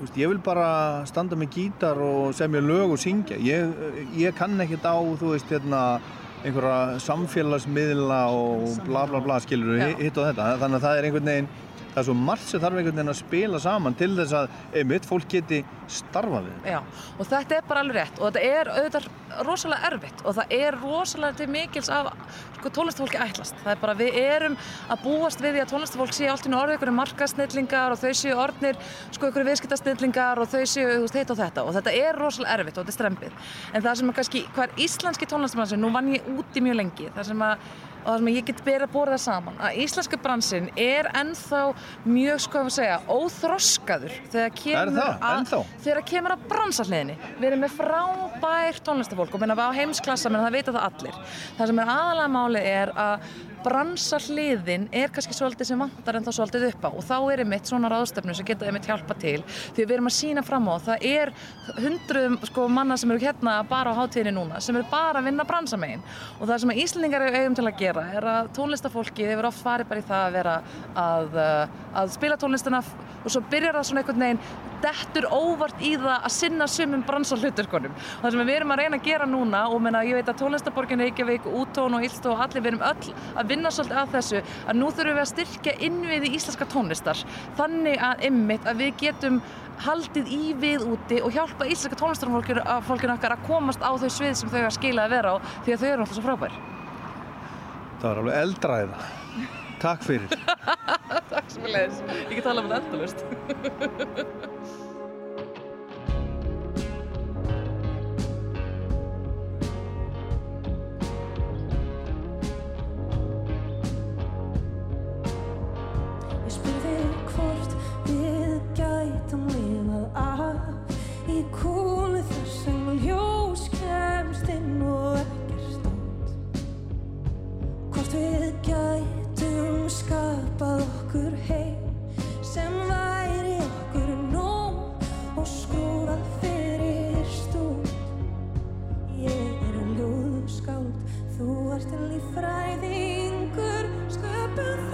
Speaker 2: veist, ég vil bara standa með gítar og semja lög og syngja, ég, ég kann ekkert á, þú veist, hérna, einhverja samfélagsmiðla og bla bla bla skilur hitt og þetta, þannig að það er einhvern veginn, það er svo margt sem þarf einhvern veginn að spila saman til þess að einmitt fólk geti starfa við
Speaker 9: Já, og þetta er bara alveg rétt og þetta er auðvitað rosalega erfitt og það er rosalega til mikils af sko, tónlistafólki ætlast. Það er bara við erum að búast við því að tónlistafólk séu allt í orðið ykkur markasnillingar og þau séu orðnir sko ykkur viðskiptasnillingar og þau séu heit og þetta og þetta er rosalega erfitt og þetta er strempið. En það sem er kannski, hvað er íslenski tónlistafólki, nú vann ég úti mjög lengi, það sem að og það sem ég get verið að bóra það saman að íslenska bransin er ennþá mjög sko að segja óþroskaður þegar kemur
Speaker 2: það?
Speaker 9: að
Speaker 2: Ennþá?
Speaker 9: þegar kemur að bransahliðinni við erum með frábær tónlistafólk og minna við á heimsklassa, menn það vita það allir það sem er aðalega máli er að bransahliðin er kannski svolítið sem vantar en þá svolítið upp á. Og þá er einmitt svona ráðstöfnu sem geta einmitt hjálpa til. Því við erum að sína fram á það er hundruðum sko manna sem eru hérna bara á hátíðinni núna sem eru bara að vinna bransamegin. Og það sem að Íslandingar eru eigum til að gera er að tónlistafólki hefur oft farið bara í það að vera að, uh, að spila tónlistina og svo byrjar það svona einhvern veginn dettur óvart í það að sinna sumum bransahluturkonum og það sem við erum að reyna að gera núna og menna, ég veit að tónlistaborgin Reykjavík, Útón og Ílstó og allir við erum öll að vinna svolítið að þessu að nú þurfum við að styrkja innviði íslenska tónlistar þannig að ymmit að við getum haldið í við úti og hjálpa íslenska tónlistarfólkinu okkar að komast á þau svið sem þau að skila að vera á því að þau eru alltaf svo frábær
Speaker 2: Það var alveg eldræða. Takk fyrir.
Speaker 9: Takk sem við leiðis, ég get tala um þetta endalust
Speaker 1: í kúlu þar sem ljós kemst inn og ekkert út. Hvort við gætum skapað okkur heim sem væri okkur nóg og skrúfað fyrir stúd. Ég er ljóðskáld, þú ert líffræðingur, sköpun þróu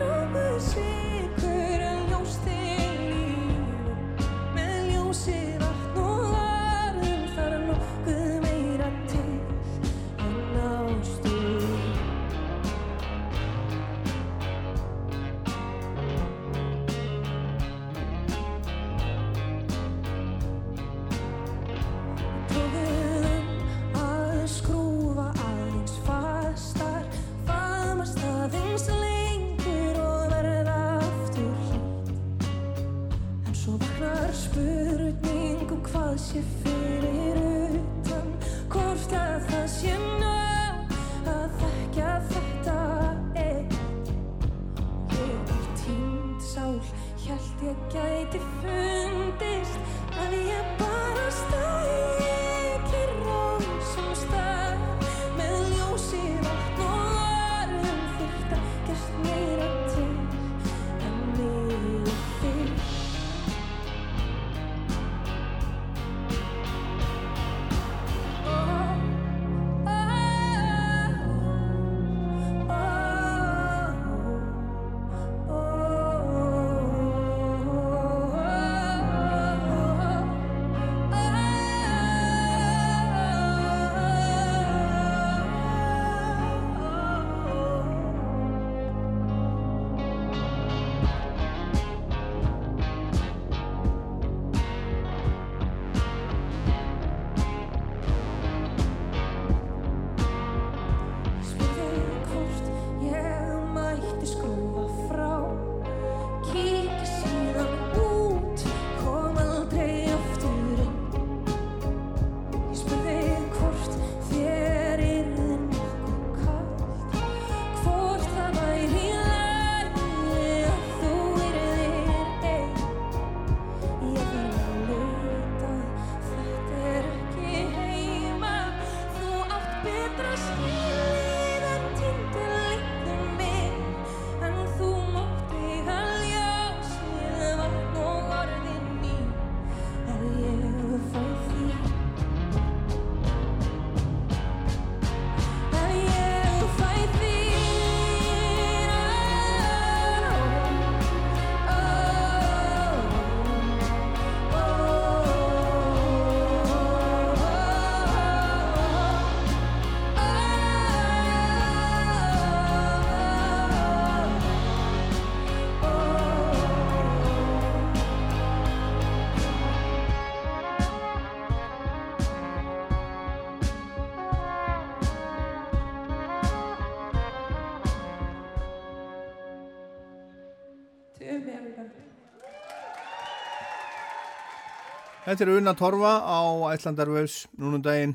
Speaker 1: Þetta er
Speaker 2: Una Torfa á Æslandarvefs núnum daginn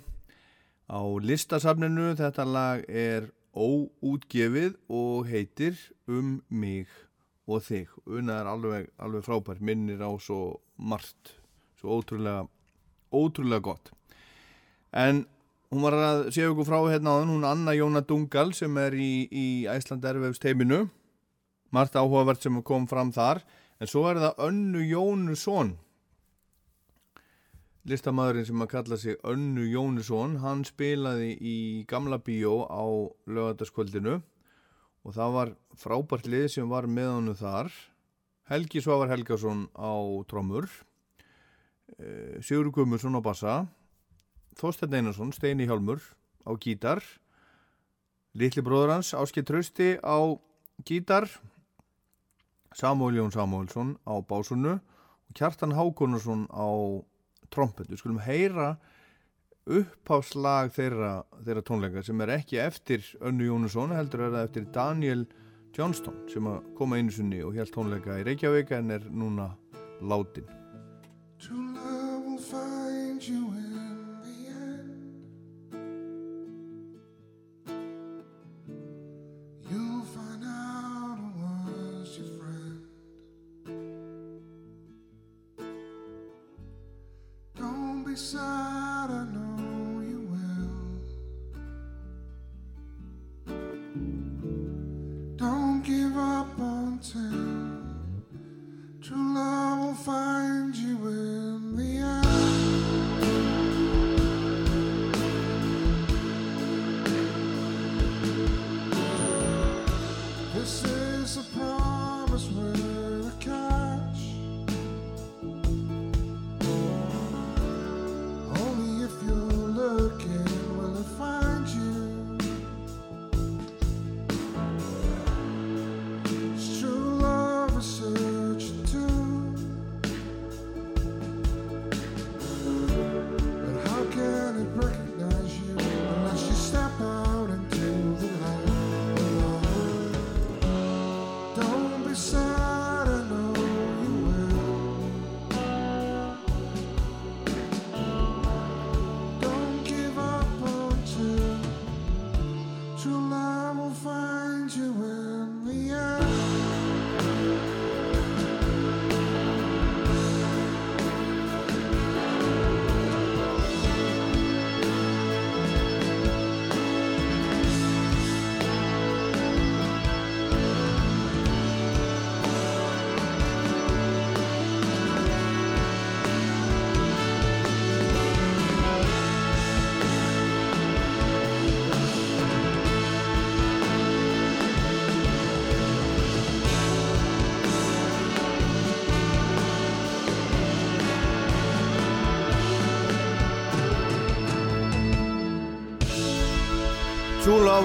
Speaker 2: á listasafninu. Þetta lag er óútgefið og heitir Um mig og þig. Una er alveg, alveg frábær, minnir á svo margt, svo ótrúlega, ótrúlega gott. En hún var að segja okkur frá hérna á þann, hún Anna Jóna Dungal sem er í, í Æslandarvefs teiminu. Margt áhugavert sem kom fram þar. En svo er það Önnu Jónusson listamæðurinn sem að kalla sig Önnu Jónusson, hann spilaði í Gamla Bíó á lögataskvöldinu og það var frábært lið sem var með hannu þar. Helgi Svavar Helgason á trommur eh, Sigur Gummursson á bassa Þorstein Einarsson, Steini Hjálmur á gítar Litli bróður hans, Áskei Trausti á gítar Samuel Jón Samuelsson á básunnu og Kjartan Hákonarsson á trompet. Við skulum heyra uppháslag þeirra, þeirra tónleika sem er ekki eftir Önnu Jónusson, heldur er það eftir Daniel Johnston sem að koma einu sunni og held tónleika í Reykjavík en er núna látin.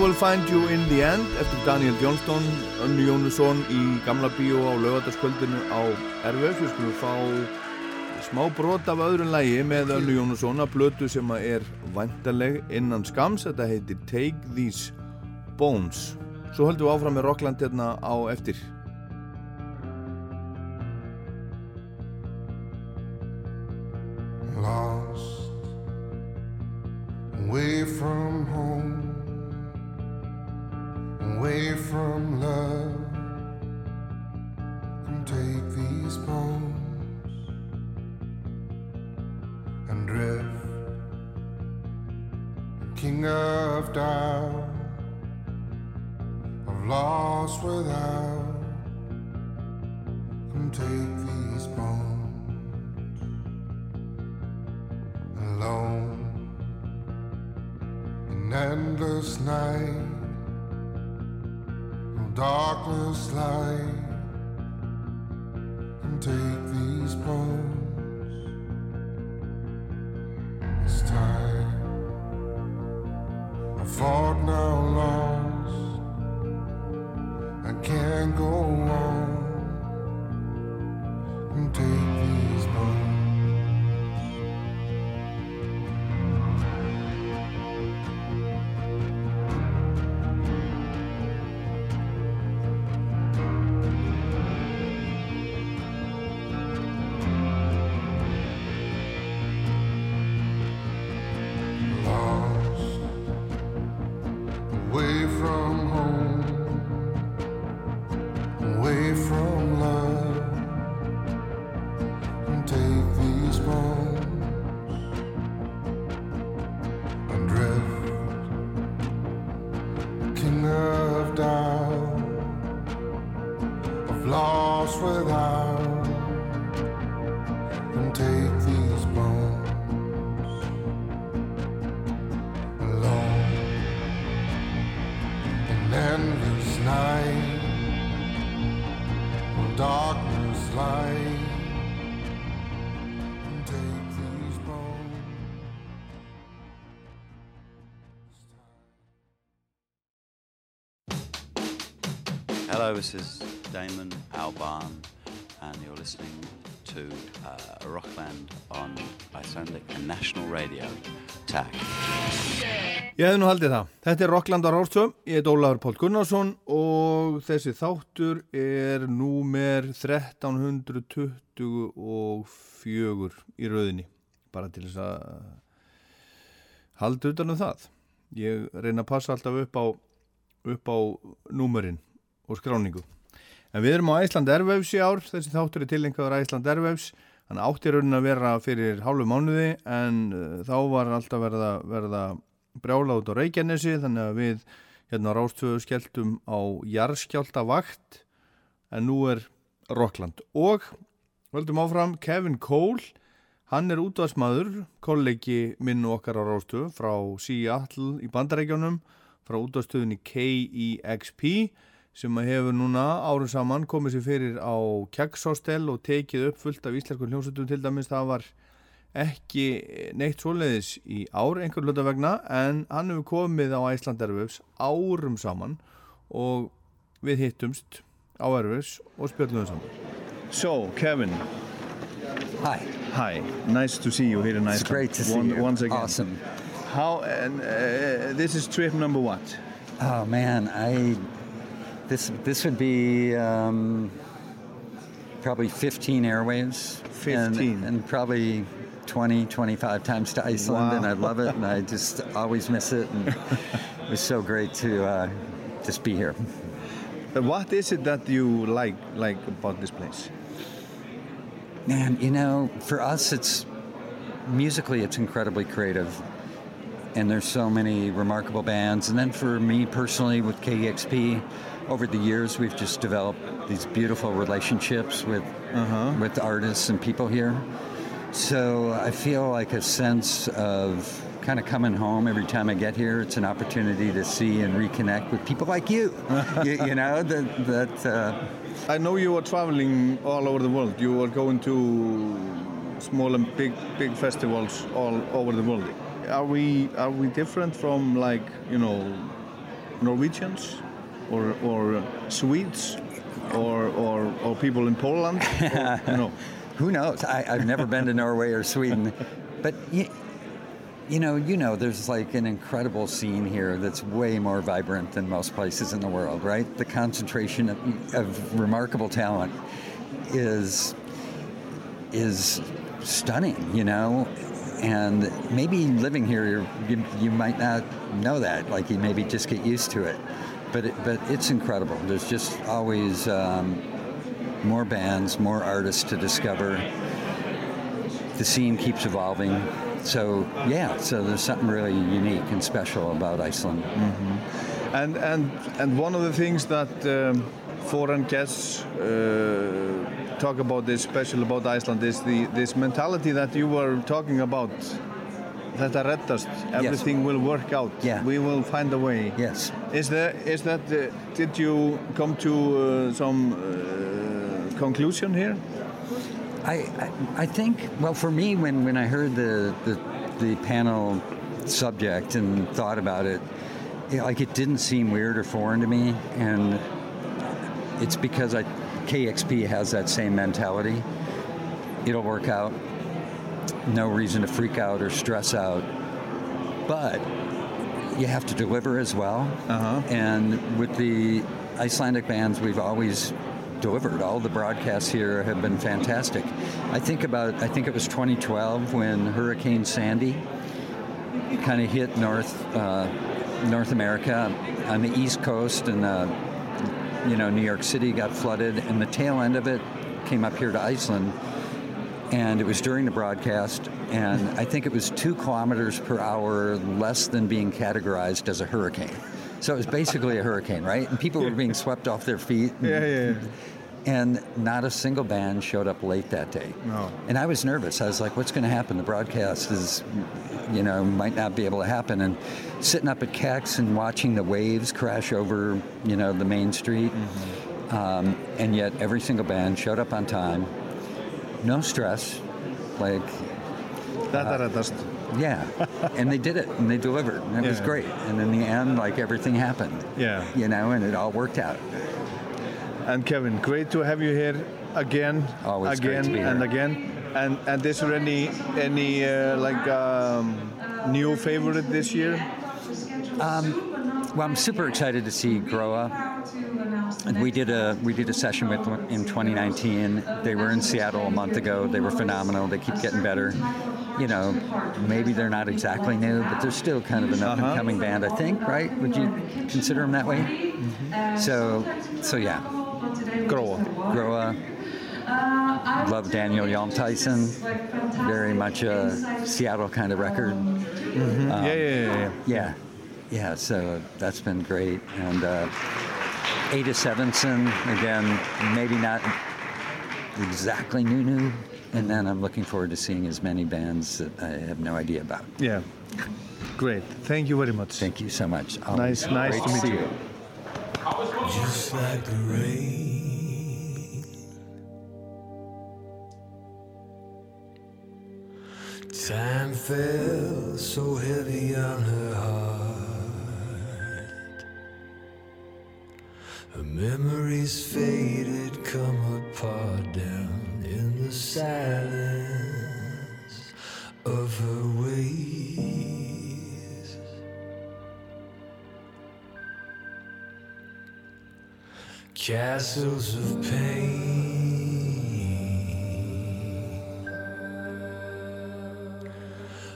Speaker 12: Will Find You in the End
Speaker 2: eftir Daniel Johnston, Önnu Jónusson í Gamla Bíó á lögataskvöldinu á RVF. Við skulum fá smá brot af öðrun lægi með Önnu Jónusson að blötu sem að er vantarleg innan skams. Þetta heitir Take These Bones. Svo höldum við áfram með Rockland hérna á eftir.
Speaker 12: Darkness light, and take these bones.
Speaker 13: Hello, this is Damon Albarn, and you're listening to uh, Rockland on Icelandic and National Radio. Takk.
Speaker 2: Ég hef nú haldið það. Þetta er Rockland á Rárstöðum, ég heit Ólafur Pál Gunnarsson og þessi þáttur er númer 1324 í rauðinni. Bara til þess að halda utan um það. Ég reyna að passa alltaf upp á, upp á númerinn og skráningu. En við erum á Æsland Airwaves í ár, þessi þáttur er tilengaður Æsland Airwaves. Hann átti raunin að vera fyrir hálfu mánuði en uh, þá var alltaf verða, verða brjála út á Reykjanesi þannig að við hérna á Rástöðu skelltum á jarðskjálta vakt en nú er Rockland og völdum áfram Kevin Cole hann er útvarsmaður kollegi minn og okkar á Rástöðu frá Seattle í Bandarækjónum frá útvarstöðunni KEXP sem að hefur núna árið saman komið sér fyrir á Kegshostel og tekið upp fullt af íslensku hljómsveitum til dæmis það var ekki neitt svoleiðis í ár einhver hluta vegna en hann hefur komið á Æsland Erfus árum saman og við hittumst á Erfus og spjöldum saman
Speaker 14: So, Kevin,
Speaker 15: Hi.
Speaker 14: hi. Nice to see you here in Iceland.
Speaker 15: It's great to see
Speaker 14: One-
Speaker 15: you.
Speaker 14: Once again.
Speaker 15: Awesome.
Speaker 14: How, and uh, this is trip number what?
Speaker 15: Oh man, I this this would be um, probably 15 airwaves.
Speaker 14: 15.
Speaker 15: And, and probably 20, 25 times to Iceland,
Speaker 14: Wow.
Speaker 15: and I love it, and I just always miss it. And it was so great to uh, just be here.
Speaker 14: Uh, What is it that you like like about this place?
Speaker 15: Man, you know, for us, it's musically, it's incredibly creative, and there's so many remarkable bands. And then for me personally, with KEXP, over the years, we've just developed these beautiful relationships with with artists and people here. So I feel like a sense of kind of coming home every time I get here. It's an opportunity to see and reconnect with people like you. you, you know that that. Uh,
Speaker 14: I know you are traveling all over the world. You are going to small and big big festivals all over the world. Are we are we different from like you know Norwegians or or Swedes or or, or people in Poland? Or, you know.
Speaker 15: Who knows? I, I've never been to Norway or Sweden, but you, you know, you know, there's like an incredible scene here that's way more vibrant than most places in the world, right? The concentration of, of remarkable talent is is stunning, you know. And maybe living here, you're, you you might not know that. Like you maybe just get used to it, but it, but it's incredible. There's just always. Um, more bands, more artists to discover. The scene keeps evolving. So yeah, so there's something really unique and special about Iceland.
Speaker 14: And and and one of the things that um, foreign guests uh, talk about this special about Iceland is the this mentality that you were talking about. Read us, everything will work out.
Speaker 15: Yeah.
Speaker 14: We will find a way.
Speaker 15: Yes.
Speaker 14: Is there is that uh, did you come to uh, some uh, conclusion here?
Speaker 15: I, I, I think, well, for me, when, when I heard the, the, the panel subject and thought about it, it, like it didn't seem weird or foreign to me. And it's because I, KXP has that same mentality. It'll work out. No reason to freak out or stress out. But you have to deliver as well.
Speaker 14: Uh-huh.
Speaker 15: And with the Icelandic bands, we've always delivered. All the broadcasts here have been fantastic. I think about, I think it was 2012 when Hurricane Sandy kind of hit North uh, North America on the East Coast, and uh, you know New York City got flooded, and the tail end of it came up here to Iceland. And it was during the broadcast, and I think it was two kilometers per hour less than being categorized as a hurricane. So it was basically a hurricane, right? And people were being swept off their feet. and-
Speaker 14: Yeah, yeah, yeah.
Speaker 15: And not a single band showed up late that day.
Speaker 14: No.
Speaker 15: And I was nervous. I was like, what's going to happen? The broadcast is, you know, might not be able to happen. And sitting up at Kex and watching the waves crash over, you know, the main street. Um, and yet every single band showed up on time. No stress. Like,
Speaker 14: reddast.
Speaker 15: yeah. and they did it and they delivered. And it was great. And in the end, like, everything happened.
Speaker 14: Yeah.
Speaker 15: You know, and it all worked out.
Speaker 14: And Kevin, great to have you here again,
Speaker 15: Always great
Speaker 14: again
Speaker 15: to be
Speaker 14: and again. And and is there any any uh, like um, new favorite this year?
Speaker 15: Well, I'm super excited to see Groa. And we did a we did a session with them in 2019. They were in Seattle a month ago. They were phenomenal. They keep getting better. You know, maybe they're not exactly new, but they're still kind of an up and uh-huh. coming band. I think, right? Would you consider them that way? Mm-hmm. So, so yeah,
Speaker 14: Groa.
Speaker 15: Groa. Love Daniel Yalm Tyson. Very much a Seattle kind of record. Mm-hmm. Um,
Speaker 14: yeah, yeah, yeah, yeah.
Speaker 15: Yeah, yeah. So that's been great. And uh, Ada Sevenson, again, maybe not exactly new, new. And then I'm looking forward to seeing as many bands that I have no idea about.
Speaker 14: Yeah. Great. Thank you very much.
Speaker 15: Thank you so much.
Speaker 14: Nice, nice
Speaker 15: Great
Speaker 14: to meet
Speaker 15: see
Speaker 14: you.
Speaker 16: Just like the rain. Time fell so heavy on her heart. Her memories faded, come apart down in the silence of her ways. Castles of pain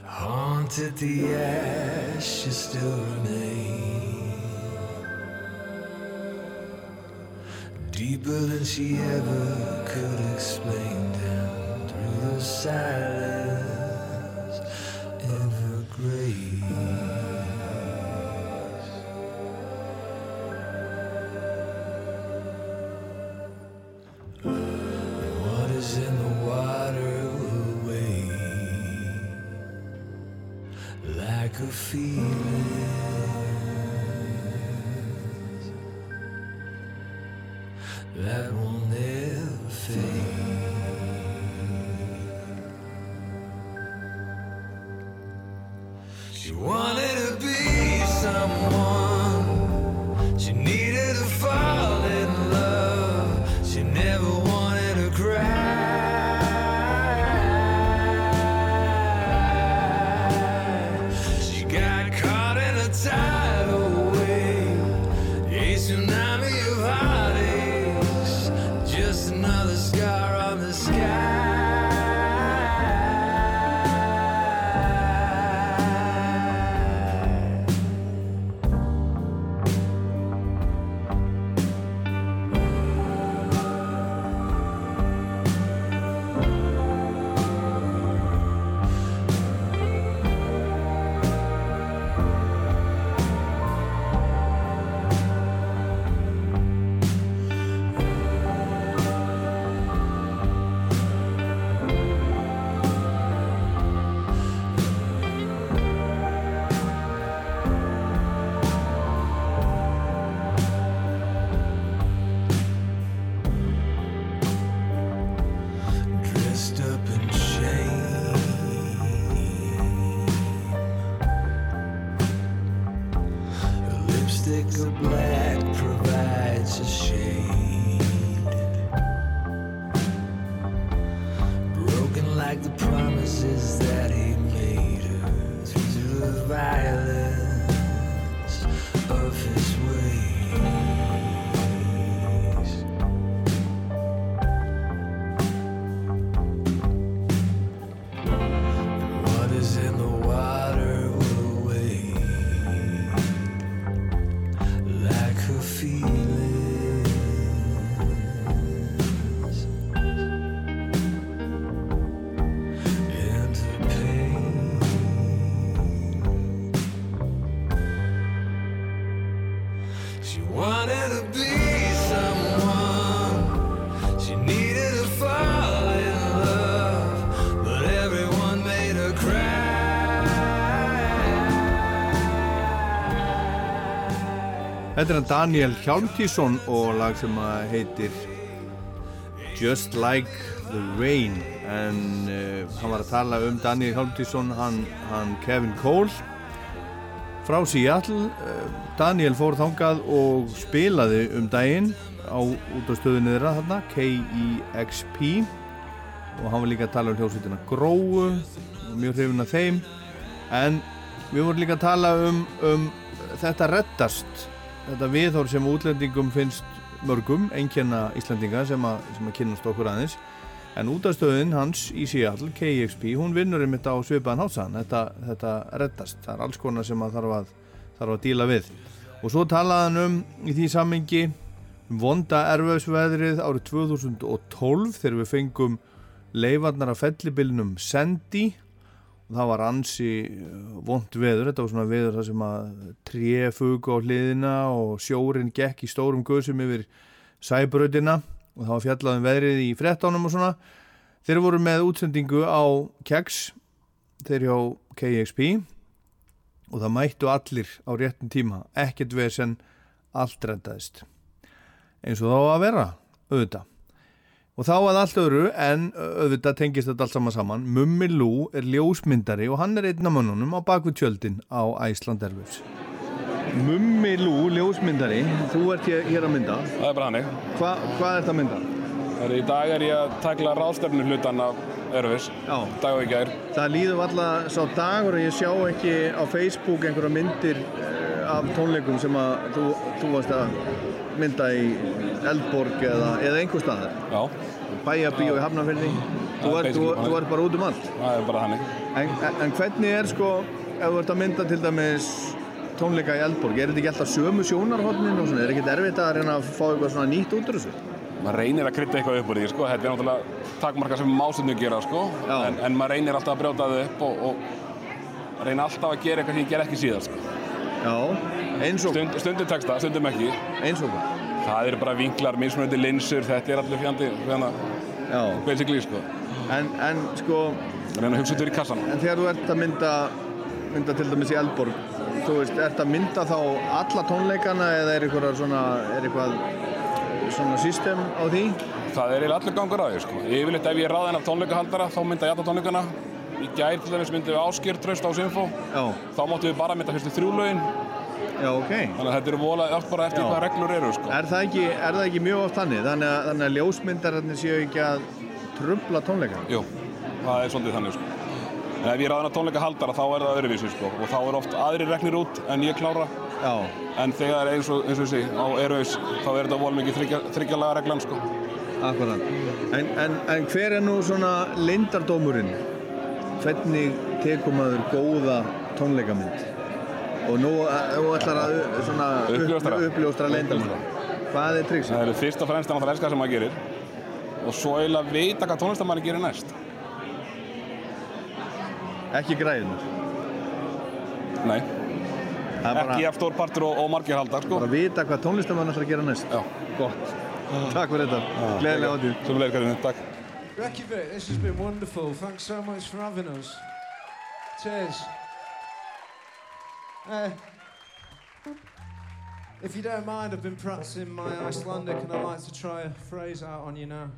Speaker 16: haunted the ashes still remain deeper than she ever could explain down through the silence in her grave. What is in the water like a
Speaker 2: Þetta er Daniel Hjálmtísson og lag sem að heitir Just Like the Rain. En uh, hann var að tala um Daniel Hjálmtísson hann, hann Kevin Cole frá Seattle. Uh, Daniel fór þangað og spilaði um daginn á út á stöðunni þeirra þarna KEXP og hann var líka að tala um hljómsveitina Gróu og mjög hrifin af þeim. En við vorum líka að tala um, um þetta reddast þetta viðhór sem útlendingum finnst mörgum, einnkjanna Íslandinga sem að, að kynast okkur aðeins. En útastöðin hans í Seattle, KXP hún vinnur einmitt á svipaðan hátsaðan þetta, þetta reddast, það er alls konar sem að þarf að, þarf að díla við. Og svo talaðan um í því sammingi um vonda erfæðsveðrið árið 2012 þegar við fengum leifarnar af fellibilnum Sandy það var ansi vond veður, þetta var svona veður þar sem að tré fug á hliðina og sjórin gekk í stórum guðsum yfir sæbröðina og það var fjallaðum veðrið í frettánum og svona. Þeir voru með útsendingu á Keks þeir hjá KXP og það mættu allir á réttum tíma, ekkert vesen allt reddaðist eins og þá að vera auðvitað Og þá að allt öðru en auðvitað tengist þetta allt saman saman. Mummi Lú er ljósmyndari og hann er einn af mönnunum á bakvið tjöldin á Æsland Erfus. Mummi Lú, ljósmyndari, þú ert hér, að mynda.
Speaker 17: Það er bara hannig.
Speaker 2: Hva, hvað ert að mynda?
Speaker 17: Er, í dag er ég að takla ráðstefnu hlutan af Erfus. Dag og í gær.
Speaker 2: Það líður alltaf sá dagur og ég sjá ekki á Facebook einhverja myndir eh, af tónleikum sem að þú, þú varst að mynda í Eldborg eða, eða einhver staðar.
Speaker 17: Já.
Speaker 2: Bæjabíu í Hafnarfjörði. Þú ert, bara út um allt.
Speaker 17: Það er bara hannig.
Speaker 2: En, en, hvernig er sko, ef þú ert að mynda til dæmis tónleika í Eldborg, er þetta ekki alltaf sömu sjónarhóttnin og svona, er ekkert erfitt að reyna að fá eitthvað svona nýtt út úr þessu?
Speaker 17: maður reynir að krytta eitthvað upp úr því sko. þetta er náttúrulega takmarka sem mástundu gera sko. en, en maður reynir alltaf að brjóta það upp og, og reyna alltaf að gera eitthvað sem ég ger ekki síðan sko.
Speaker 2: Já, eins og
Speaker 17: Stund, Stundum texta, stundum ekki
Speaker 2: Eins og?
Speaker 17: Það eru bara vinklar, mismunandi linsur, þetta er allir fjandi hérna, basically sko.
Speaker 2: En, en sko
Speaker 17: kassan
Speaker 2: En þegar þú ert að mynda mynda til dæmis í Eldborg þú veist, ert að mynda þá alla tónleikana eða er eitthvað svona er eitthvað svona system á því?
Speaker 17: Það er allur gangur á því sko. Yfirleitt ef ég er ráðinn af tónleikahaldara þá mynda ég alla tónleikana Í gær til dæmis myndum við Áskýr Tröst á Sinfo. Þá máttum við bara mynda fyrstu þrjú lögin
Speaker 2: Já, ok
Speaker 17: Þannig að þetta eru volað allt bara eftir hvað reglur eru sko.
Speaker 2: Er það ekki, er það ekki mjög oft þannig? Þannig að, þannig að ljósmyndararnir séu ekki að trubla tónleika?
Speaker 17: Jú, það er svolítið þannig sko. En ef ég er ráðinn af tónleikahaldara þá er það öðruvísi sko. Og þá er oft aðri regnir út en ég klára
Speaker 2: Já.
Speaker 17: En þegar eins og, eins og þessi á Airways þá er þetta vol mikið þryggja, þryggjalaga reglan sko.
Speaker 2: Akkurat. En, en, en hver er nú svona leyndardómurinn? Hvernig tekur maður góða tónleikamynd? Og nú, eh, þú ætlar að
Speaker 17: Uppljóstra.
Speaker 2: uppljóstra leyndarmann. Hvað er trikks?
Speaker 17: Það eru fyrst og fremst að náttúrulega elska sem maður gerir og svo eiginlega vita hvað tónlistamanni gerir næst.
Speaker 2: Ekki græðin?
Speaker 17: Nei.
Speaker 2: Bara-
Speaker 17: Ekki af stór partur og, og margir haldar sko.
Speaker 2: Bara vita hvað tónlistamann ætlar að gera næst?
Speaker 17: Já.
Speaker 2: Gott. Takk fyrir þetta. Gleðilega átíð.
Speaker 17: Svo leiðir hvernig, takk.
Speaker 18: Reykjavik, this has been wonderful. Thanks so much for having us. Cheers. Uh, if you don't mind, I've been practicing my Icelandic and I'd like to try a phrase out on you now.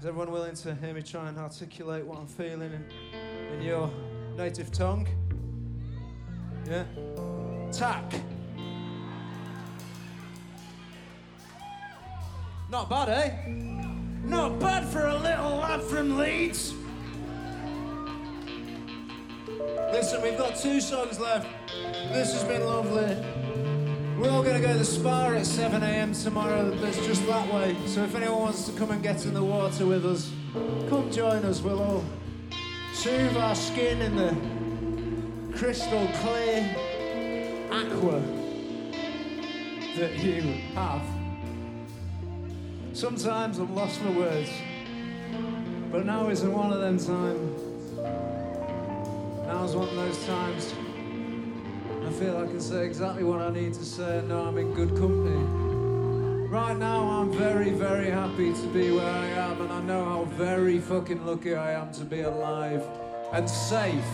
Speaker 18: Is everyone willing to hear me try and articulate what I'm feeling in, in your native tongue? Yeah? Tack. Not bad, eh? Not bad for a little lad from Leeds. Listen, we've got two songs left. This has been lovely. We're all going to go to the spa at 7 a.m. tomorrow. That's just that way. So if anyone wants to come and get in the water with us, come join us. We'll all soothe our skin in the crystal clear aqua that you have. Sometimes I'm lost for words, but now isn't one of them times. Now's one of those times. I feel I can say exactly what I need to say and know I'm in good company. Right now, I'm very, very happy to be where I am, and I know how very fucking lucky I am to be alive and safe.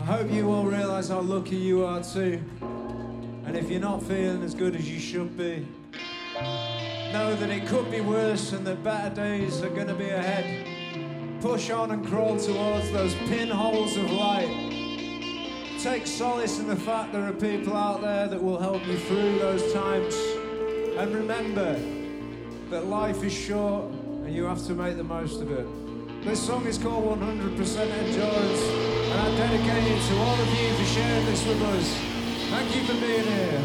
Speaker 18: I hope you all realize how lucky you are too. And if you're not feeling as good as you should be, know that it could be worse and that better days are gonna be ahead. Push on and crawl towards those pinholes of light. Take solace in the fact there are people out there that will help you through those times. And remember that life is short and you have to make the most of it. This song is called 100% Endurance, and I dedicate it to all of you for sharing this with us. Thank you for being here.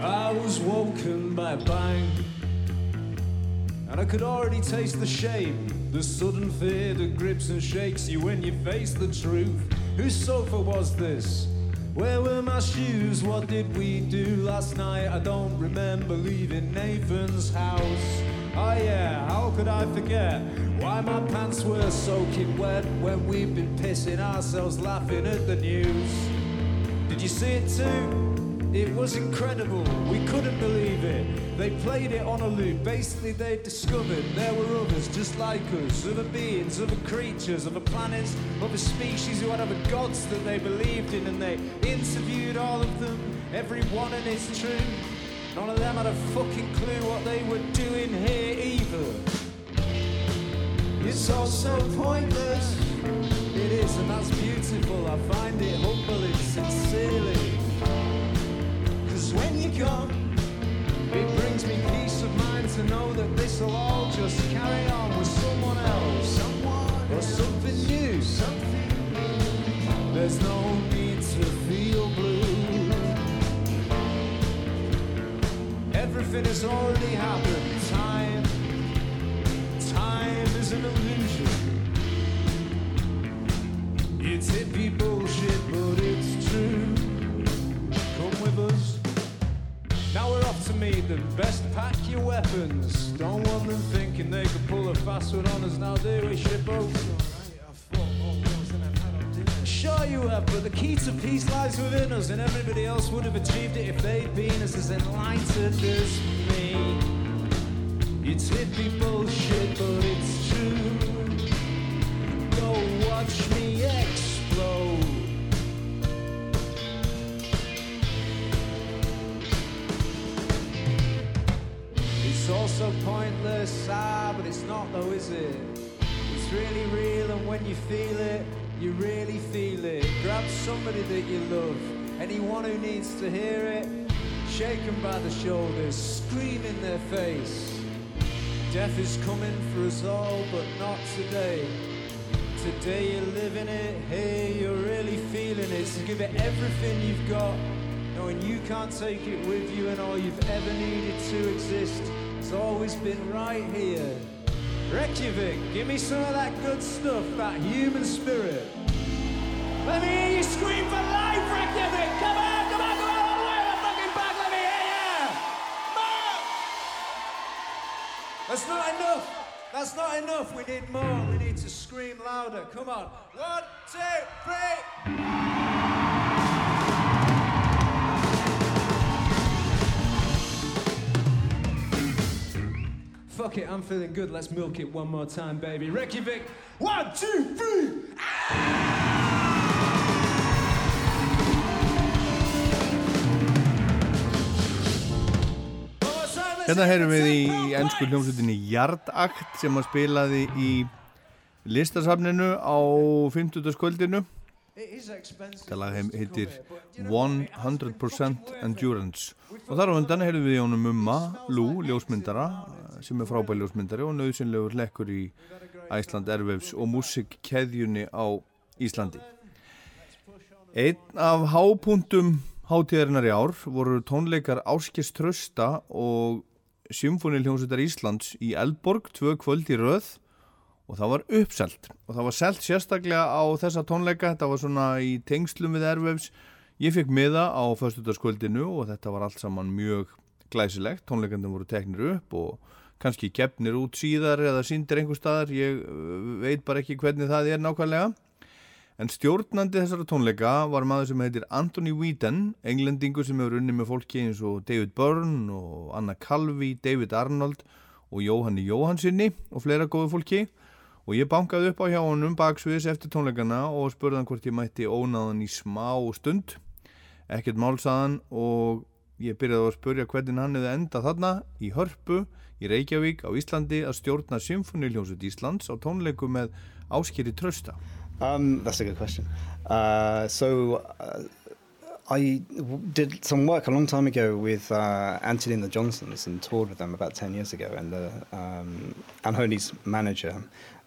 Speaker 18: I was woken by a bang, and I could already taste the shame, the sudden fear that grips and shakes you when you face the truth. Whose sofa was this? Where were my shoes? What did we do last night? I don't remember leaving Nathan's house. Oh yeah, how could I forget why my pants were soaking wet when we've been pissing ourselves laughing at the news? Did you see it too? It was incredible. We couldn't believe it. They played it on a loop. Basically, they discovered there were others just like us, other beings, other creatures, other planets, other species who had other gods that they believed in, and they interviewed all of them, every one, and it's true. None of them had a fucking clue what they were doing here either. It's all so pointless. It is, and that's beautiful. I find it humbling, sincerely. Cause when you're gone, it brings me peace of mind to know that this'll all just carry on with someone else. Someone Or something new. There's no need to feel blue. Everything has already happened. Time, time is an illusion. It's hippie bullshit, but it's true. Come with us. Now we're off to meet them. Best pack your weapons. Don't want them thinking they could pull a fast one on us now, do we, shippo? Sure you have, but the key to peace lies within us, and everybody else would have achieved it if they'd been as, enlightened as me. It's hippie bullshit, but it's not though, is it? It's really real, and when you feel it, you really feel it. Grab somebody that you love, anyone who needs to hear it, shake them by the shoulders, scream in their face. Death is coming for us all, but not today. Today you're living it, hey, you're really feeling it. So give it everything you've got, knowing you can't take it with you, and all you've ever needed to exist has always been right here. Reykjavik, give me some of that good stuff, that human spirit. Let me hear you scream for life, Reykjavik! Come on, come on, come on, all the way to the fucking back, let me hear you! More! That's not enough! That's not enough, we need more, we need to scream louder, come on. One, two, three! Fuck it, I'm feeling good. Let's milk it one more time, baby. Reykjavik. One, two, three.
Speaker 2: Hérna heyrum við í ennsku hljómsveitinni Yardakt sem að spilaði í listasafninu á 50. skvöldinu. Þetta lag heitir 100% Endurance. Og þar á undan heyrum við í honum Mumma, Lou, ljósmyndara, sem er frábæð ljósmyndari og nöðsynlegur lekkur í Æsland Airwaves og músikkeðjunni á Íslandi. Einn af hápuntum hátíðarinnar í ár voru tónleikar Áskist Trösta og Symfóniljónsveitar Íslands í Eldborg tvö kvöld í röð og það var uppselt. Og það var selt sérstaklega á þessa tónleika þetta var svona í tengslum við Airwaves. Ég fekk miða á föstudagskvöldinu og þetta var allt saman mjög glæsilegt, tónleikandum voru teknir upp og kannski keppnir út síðar eða síndir einhver staðar, ég uh, veit bara ekki hvernig það er nákvæmlega. En stjórnandi þessara tónleika var maður sem heitir Anthony Whedon, englendingur sem hefur unni með fólki eins og David Byrne og Anna Calvi, David Arnold og Jóhanni Jóhansinni og fleira góðu fólki. og ég bankaði upp á hjá honum baksviðis eftir tónleikana og spurði hann hvort ég mætti ónaðan í smá stund. Ekkert málsaðan og ég byrjaði að spurja hvernig hann hefði endað þarna í Hörpu í Reykjavík á Íslandi að stjórna Symfóniljónsut Íslands á tónleiku með áskýri trösta
Speaker 19: Um, that's a good question. Uh, so, uh, I w- did some work a long time ago with uh, Anthony and the Johnsons and toured with them about 10 years ago. And the, um, Anhoni's manager,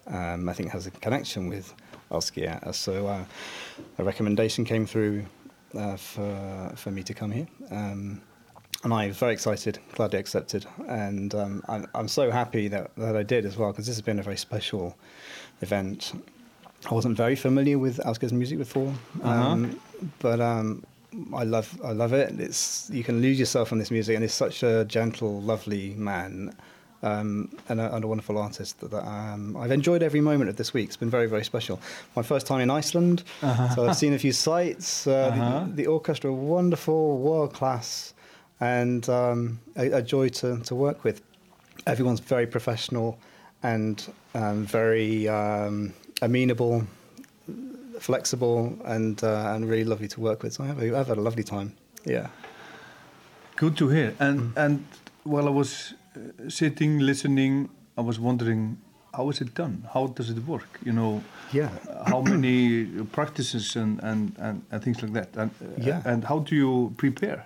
Speaker 19: um, I think, has a connection with Alskiata. So, uh, a recommendation came through uh, for, for me to come here. Um, and I was very excited, glad gladly accepted. And um, I'm, I'm so happy that, that I did as well, because this has been a very special event. I wasn't very familiar with Alska's music before, um, but um, I love I love it. It's you can lose yourself in this music, and he's such a gentle, lovely man, um, and, a, and a wonderful artist. That, that, um, I've enjoyed every moment of this week. It's been very very special. My first time in Iceland,
Speaker 2: Uh-huh.
Speaker 19: so I've seen a few sights. Uh,
Speaker 2: Uh-huh.
Speaker 19: the, the orchestra, wonderful, world class, and um, a, a joy to, to work with. Everyone's very professional and um, very um, amenable, flexible, and uh, and really lovely to work with. So I have a, I've had a lovely time. Yeah.
Speaker 2: Good to hear. And and while I was uh, sitting listening, I was wondering how is it done? How does it work? You know,
Speaker 19: Yeah.
Speaker 2: how many practices and and, and, and things like that. And uh,
Speaker 19: Yeah.
Speaker 2: and how do you prepare?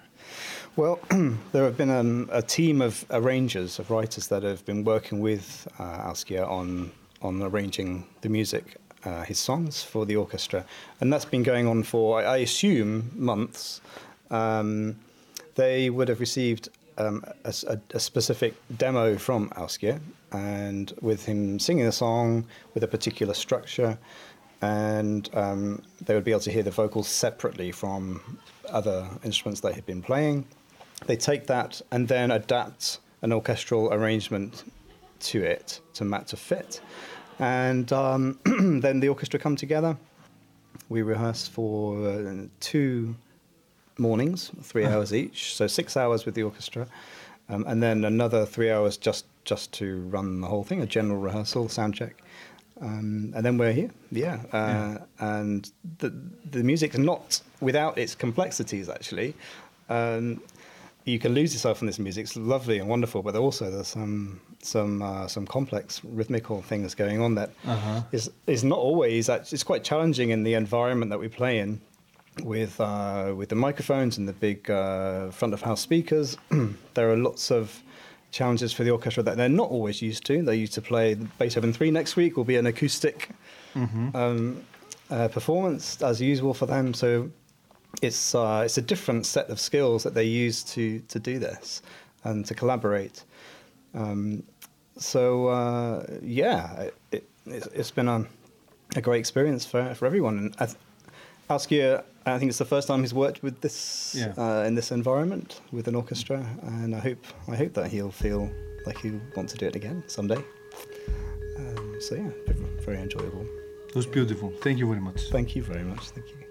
Speaker 19: Well, there have been um, a team of arrangers, of writers that have been working with uh, Askia on on arranging the music, uh, his songs for the orchestra, and that's been going on for, I, I assume, months. Um, they would have received um, a, a- a specific demo from Askia, and with him singing a song with a particular structure, and um, they would be able to hear the vocals separately from other instruments they had been playing. They take that and then adapt an orchestral arrangement to it to match to fit, and um, then the orchestra come together. We rehearse for uh, two mornings, three
Speaker 2: Uh-huh.
Speaker 19: hours each, so six hours with the orchestra, um, and then another three hours just just to run the whole thing, a general rehearsal, sound check, um, and then we're here. Yeah, uh,
Speaker 2: Yeah.
Speaker 19: and the the music's not without its complexities actually. Um, you can lose yourself in this music. It's lovely and wonderful, but also there's some some uh, some complex rhythmical things going on that
Speaker 2: Uh-huh.
Speaker 19: is is not always. It's quite challenging in the environment that we play in, with uh, with the microphones and the big uh, front of house speakers. there are lots of challenges for the orchestra that they're not always used to. They're used to play Beethoven three next week will be an acoustic
Speaker 2: Mhm.
Speaker 19: um, uh, performance as usual for them. So it's uh, it's a different set of skills that they use to to do this and to collaborate. Um, so uh, yeah, it, it, it's, it's been a, a great experience for, for everyone. And I th- Askia, I think it's the first time he's worked with this
Speaker 2: Yeah.
Speaker 19: uh, in this environment with an orchestra, and I hope I hope that he'll feel like he'll want to do it again someday. Um, so yeah, very enjoyable.
Speaker 2: It was beautiful. Thank you very much.
Speaker 19: Thank you very much. Thank you.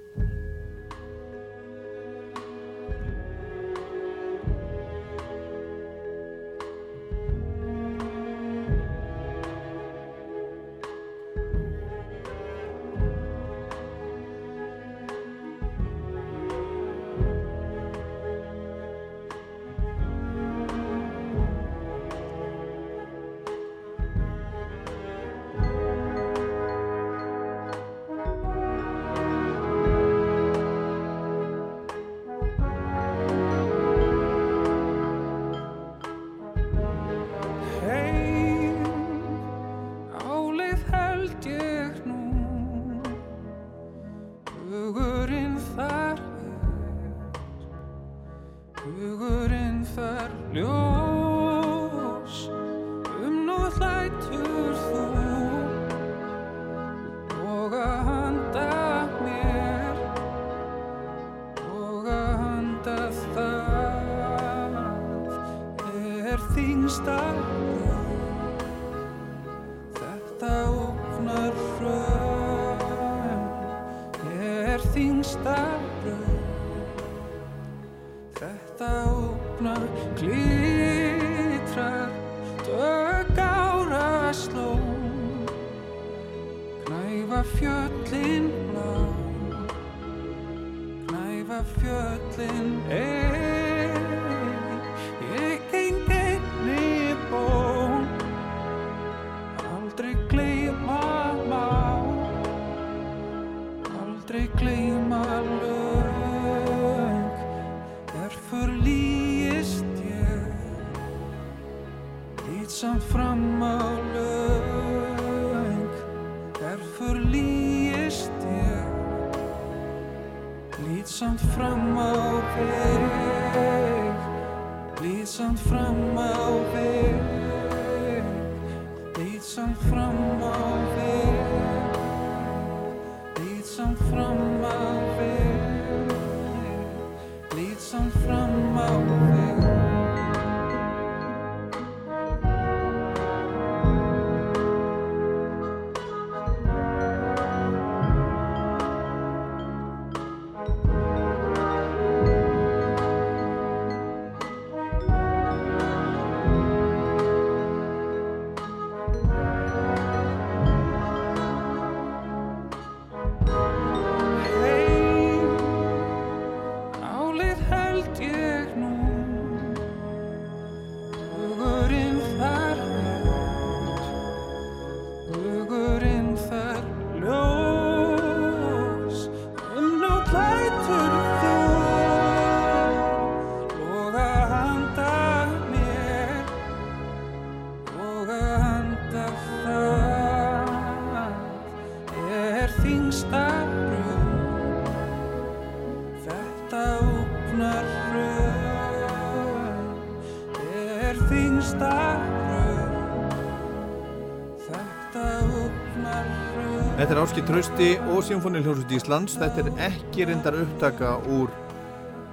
Speaker 2: Áski Trausti og Symfónihljómsveit Íslands. Þetta er ekki reyndar upptaka úr,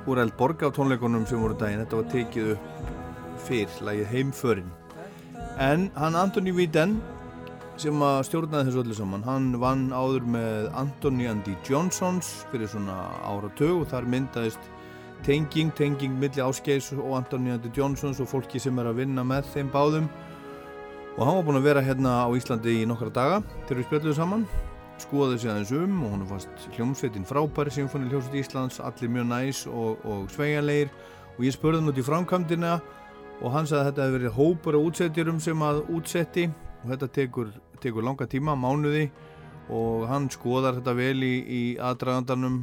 Speaker 2: úr Eldborg á tónleikunum sem voru daginn. Þetta var tekið upp fyrr, lagið Heimförin. En hann Antoni Víden sem að stjórnaði þessu öllu saman, hann vann áður með Anthony Andy Johnsons fyrir svona áratug og þar myndaðist tenging, tenging milli Áskeis og Anthony Andy Johnsons og fólki sem er að vinna með þeim báðum og hann var búinn að vera hérna á Íslandi í nokkra daga þegar við spjöldum saman skoðaði sig aðeins um og hann fannst hljómsveitin frábæri Symfóni hljómsveit Íslands allir mjög næs og, og sveigjanlegir. Og ég spurði hann út í framkvæmdina og hann sagði að þetta hefði verið hópur af útsetjurum sem að útsetti. Og þetta tekur, tekur langa tíma, mánuði og hann skoðar þetta vel í, í aðdragandanum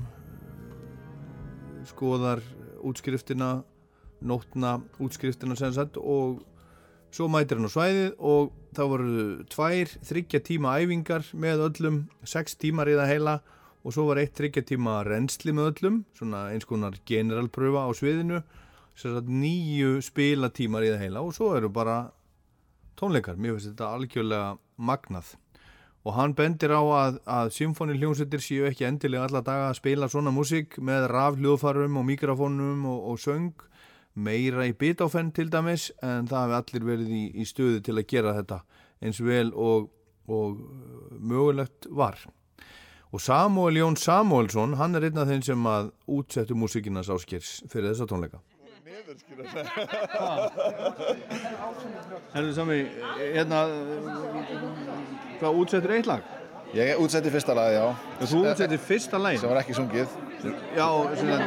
Speaker 2: skoðar útskriftina nótna útskriftina sem sagt og svo mætir hann á svæðið og þá voru tvær þryggja tíma æfingar með öllum sex tímar í það heila og svo var eitt þryggja tíma reynsli með öllum svona eins konar generalpröfa á sviðinu nýju spilatímar í það heila og svo eru bara tónleikar, mér finnst þetta algjörlega magnað. Og hann bendir á að, að symfóni hljómsveitir séu ekki endilega alla daga að spila svona músík með rafhljóðfarum og mikrofónum og, og söng meira í Beethoven til dæmis en það hefur allir verið í, í stöðu til að gera þetta eins vel og, og mögulegt var og Samuel Jón Samuelsson hann er einn af þeim sem að útsettu músíkinas áskers fyrir þessa tónleika
Speaker 14: Herðu sami, hérna, hvað útsettur eitt lag?
Speaker 20: Ég útsetti fyrsta lagi, já.
Speaker 14: Þú útsettir fyrsta lagi?
Speaker 20: Sem var ekki sungið.
Speaker 14: Já, svona,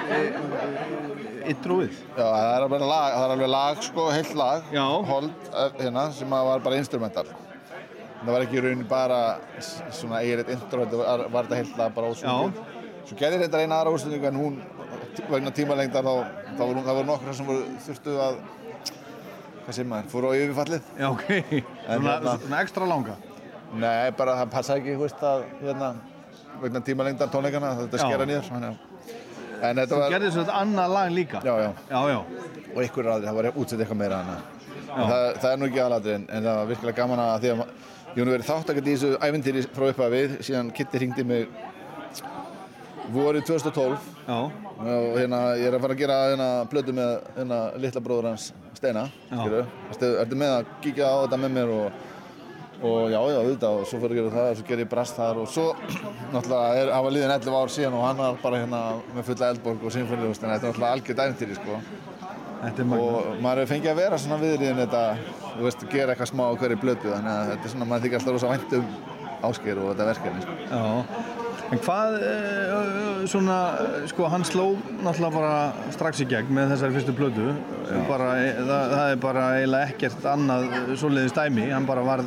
Speaker 14: introið.
Speaker 20: Já, það er alveg lag, það er alveg lag, sko, heilt lag. Já. Hold, hérna, sem var bara instrumental. Það var ekki í rauninni bara svona eigin eitt intro, þetta var, var þetta heilt lag bara ósungið. Svo gerði þetta eina aðra úrsendingu en hún, vegna tímalengdar, þá, þá voru, voru nokkra sem voru, þurftu að, hvað sem maður, fóru á yfirfallið.
Speaker 14: Já, ok. Svona- svona ekstra langa?
Speaker 20: Nei, bara það passa ekki, þú veist, að, hérna, vegna tímalengdar tónleikana, þetta skera að En þetta
Speaker 14: Þú
Speaker 20: var...
Speaker 14: gerðir svona annað lag líka?
Speaker 20: Já, já.
Speaker 14: Já, já.
Speaker 20: Og ykkur aðri, það var útsett eitthvað meira en það. Það, er nú ekki aðalatriðin, en það var virkilega gaman að því að ég nú verið þáttakandi í þessu ævintýri frá upphafið síðan Kitty hringdi mig vorið 2012
Speaker 14: Já.
Speaker 20: og hérna ég er að fara að gera hérna plötu með hérna litla bróður hans Steina, skilju. Ertu með að kíkja á þetta með mér og og já, já, auðvitað og svo fyrir að gera það og svo ger ég brast þar og svo náttúrulega er, hafa liðin 11 ár síðan og hann var bara hérna með fulla eldborg og og þetta er náttúrulega algjörð æfintýri sko og maður hefur fengið að vera svona viðriðin þetta þú veist, gera eitthvað smá hverju blötu þannig að þetta er svona, maður þykir alltaf rosa vænt um ásker og þetta verkefni sko.
Speaker 2: Já, en hvað, svona, eh, sko, hann sló náttúrulega bara strax í gegn með þessari fyrstu plötu. Bara, eh, það, það er bara eiginlega ekkert annað svoleiðis dæmi. Hann bara var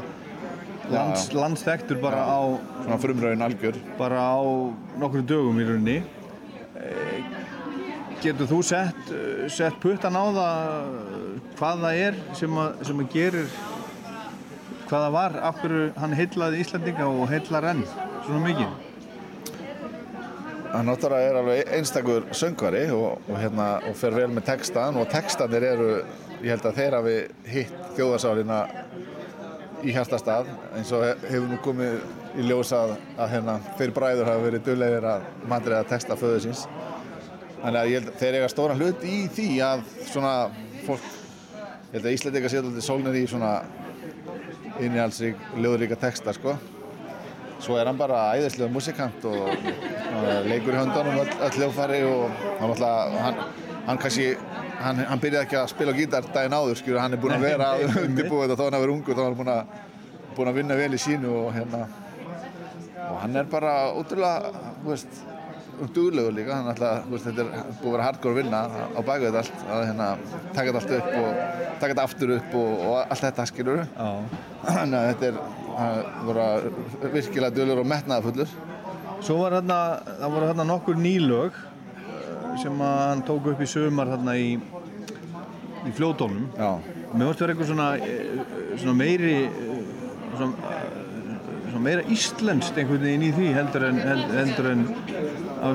Speaker 2: lands, landsþektur bara á...
Speaker 20: Svona frumraun algjör.
Speaker 2: Bara á nokkru dögum í rauninni. Eh, Getur þú sett, eh, sett puttan á það eh, hvað það er sem að, sem að gerir hvað það var, af hverju hann heillaði Íslandinga og heillar enn svona mikið?
Speaker 20: Hann náttúrulega er alveg einstakur söngvari og, og, hérna, og fer vel með textan og textanir eru, ég held að þeir hafi hitt þjóðarsálina í hjartastað eins og hefur nú komið í ljós að, að hérna, þeir bræður hafa verið dullegir að mandriða texta föðu síns. Þannig að ég held að þeir eiga stóran hlut í því að svona fólk, ég held að Íslandingar séu alltaf sólnir í svona innihaldsrík, ljóðuríka texta sko. Svo er hann bara æðislega musikant og leikur í höndunum öll, öll hljófæri og hann alltaf, hann, kannski, hann, hann byrjaði ekki að spila gítar daginn áður skilur, hann er búinn að vera
Speaker 2: einmitt.
Speaker 20: undirbúið þetta þá hann að vera ungu, þá hann er búinn að, búinn að vinna vel í sínu og hérna, og hann er bara ótrúlega, þú veist, duglegur líka, hann alltaf, þú veist, þetta er búið að vera hardcore vinna á baku þetta allt, að hérna, taka þetta allt upp og taka þetta aftur upp og, og allt þetta skilur þannig að þetta er, hann voru virkilega duglegur og metnaðafullur.
Speaker 2: Svo var hérna, það voru hérna nokkur nýlög sem að hann tók upp í sömar hérna í, í fljótónum. Mér vorst vera eitthvað svona, eh, svona meiri, eh, svona, eh, svona meira íslenskt einhvern veginn í því heldur en, held- heldur en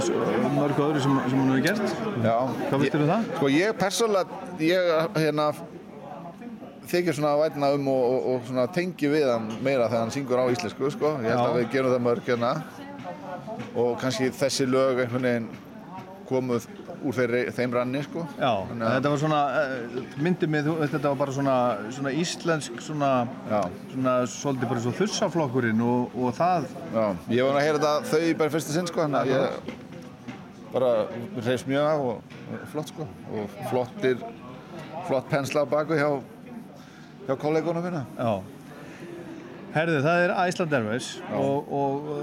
Speaker 2: s- mörgu öðru sem, sem hann hefur gert.
Speaker 20: Já.
Speaker 2: Hvað finnst þér um það?
Speaker 20: Sko ég persónulega, ég hérna þykir svona vætna um og, og, og svona tengi við hann meira þegar hann syngur á íslensku sko. Ég held
Speaker 2: Já.
Speaker 20: að við gerum það mörg hérna og kannski þessi lög einhvern veginn komuð úr þeirri, þeim ranni sko.
Speaker 2: Já,
Speaker 20: Þannig
Speaker 2: þetta var svona, eh, myndi mig, þú þetta var bara svona, svona íslensk, svona,
Speaker 20: Já.
Speaker 2: svona svolítið bara svo þussaflokkurinn og, og það.
Speaker 20: Já, ég var að heyra þetta þau bara fyrsta sinn sko, þannig að ég bara reyfst mjög af og, og flott sko og flottir, flott pensla á baku hjá, hjá kollegunum minna.
Speaker 2: Já. Herðu, það er Iceland Airways og, og uh,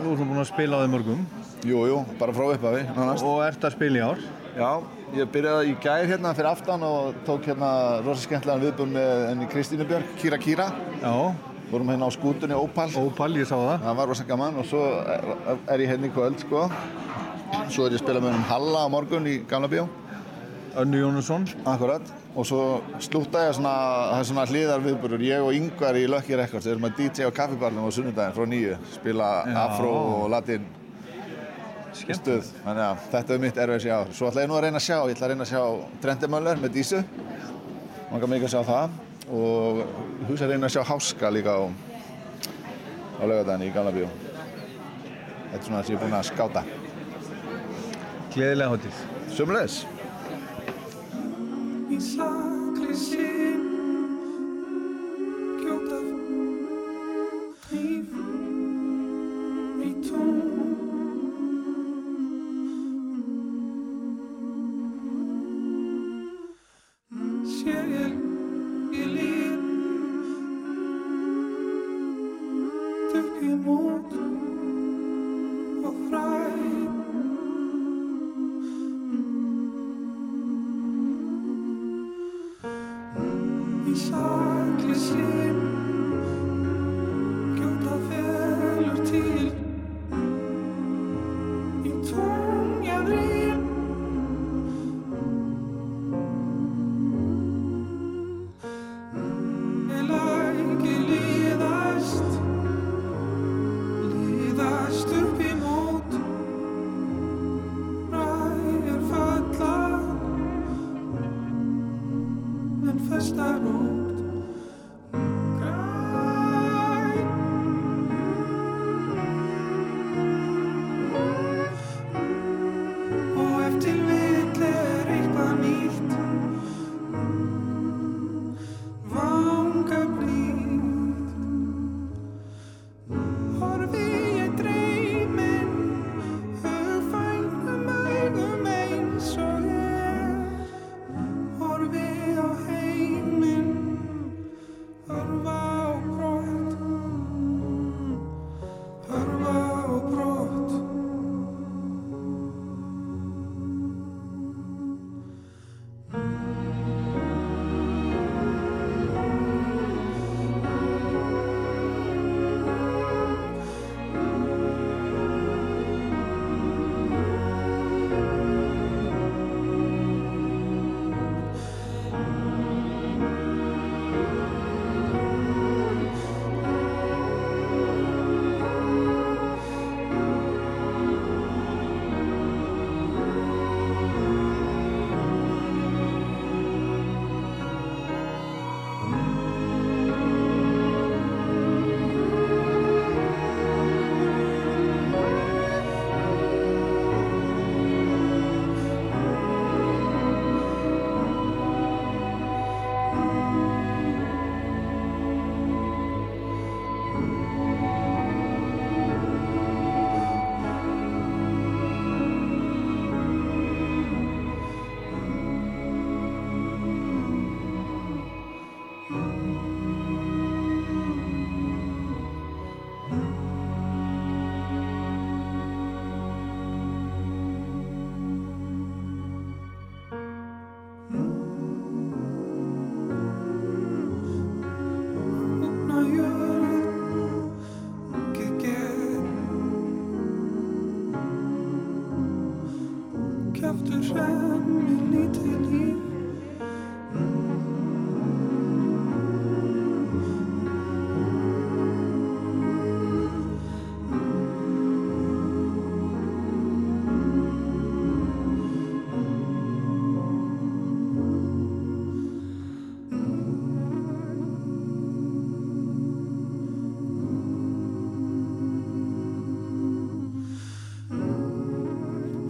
Speaker 2: þú ert nú búinn að spila á þeim mörgum.
Speaker 20: Jú, jú, bara frá upphafi, nánast.
Speaker 2: Og ert að spila í ár.
Speaker 20: Já, ég byrjaði í gær hérna fyrir aftan og tók hérna rosa skemmtilegan viðbjörn með henni Kristínu Björk, Kira Kira.
Speaker 2: Já.
Speaker 20: Vorum hérna á skútunni Opal.
Speaker 2: Opal, ég sá það.
Speaker 20: Það var rosa gaman og svo er, ég hérna í kvöld, sko. Svo er ég að spila með hennum Halla á morgun í Gamla Bíó.
Speaker 2: Önnu Jónusson.
Speaker 20: Akkurat. Og svo slúta ég svona, það er svona hliðar viðbörur. Ég og Yngvar í Lucky Records, við erum að DJ á kaffibarnum á sunnudaginn frá nýju. Spila afro og latin stuð. Þannig að þetta er mitt erfiðs í ár. Svo ætla ég nú að reyna að sjá, ég ætla að reyna að sjá Trendemöller með Dísu. Manga mikið að sjá það. Og hugsa að reyna að sjá Háska líka á, á laugardaginn í Gamla Bíó. Þetta er svona það sem ég er búinn að skáta.
Speaker 2: Gleðilega hátíð.
Speaker 20: Sumleis.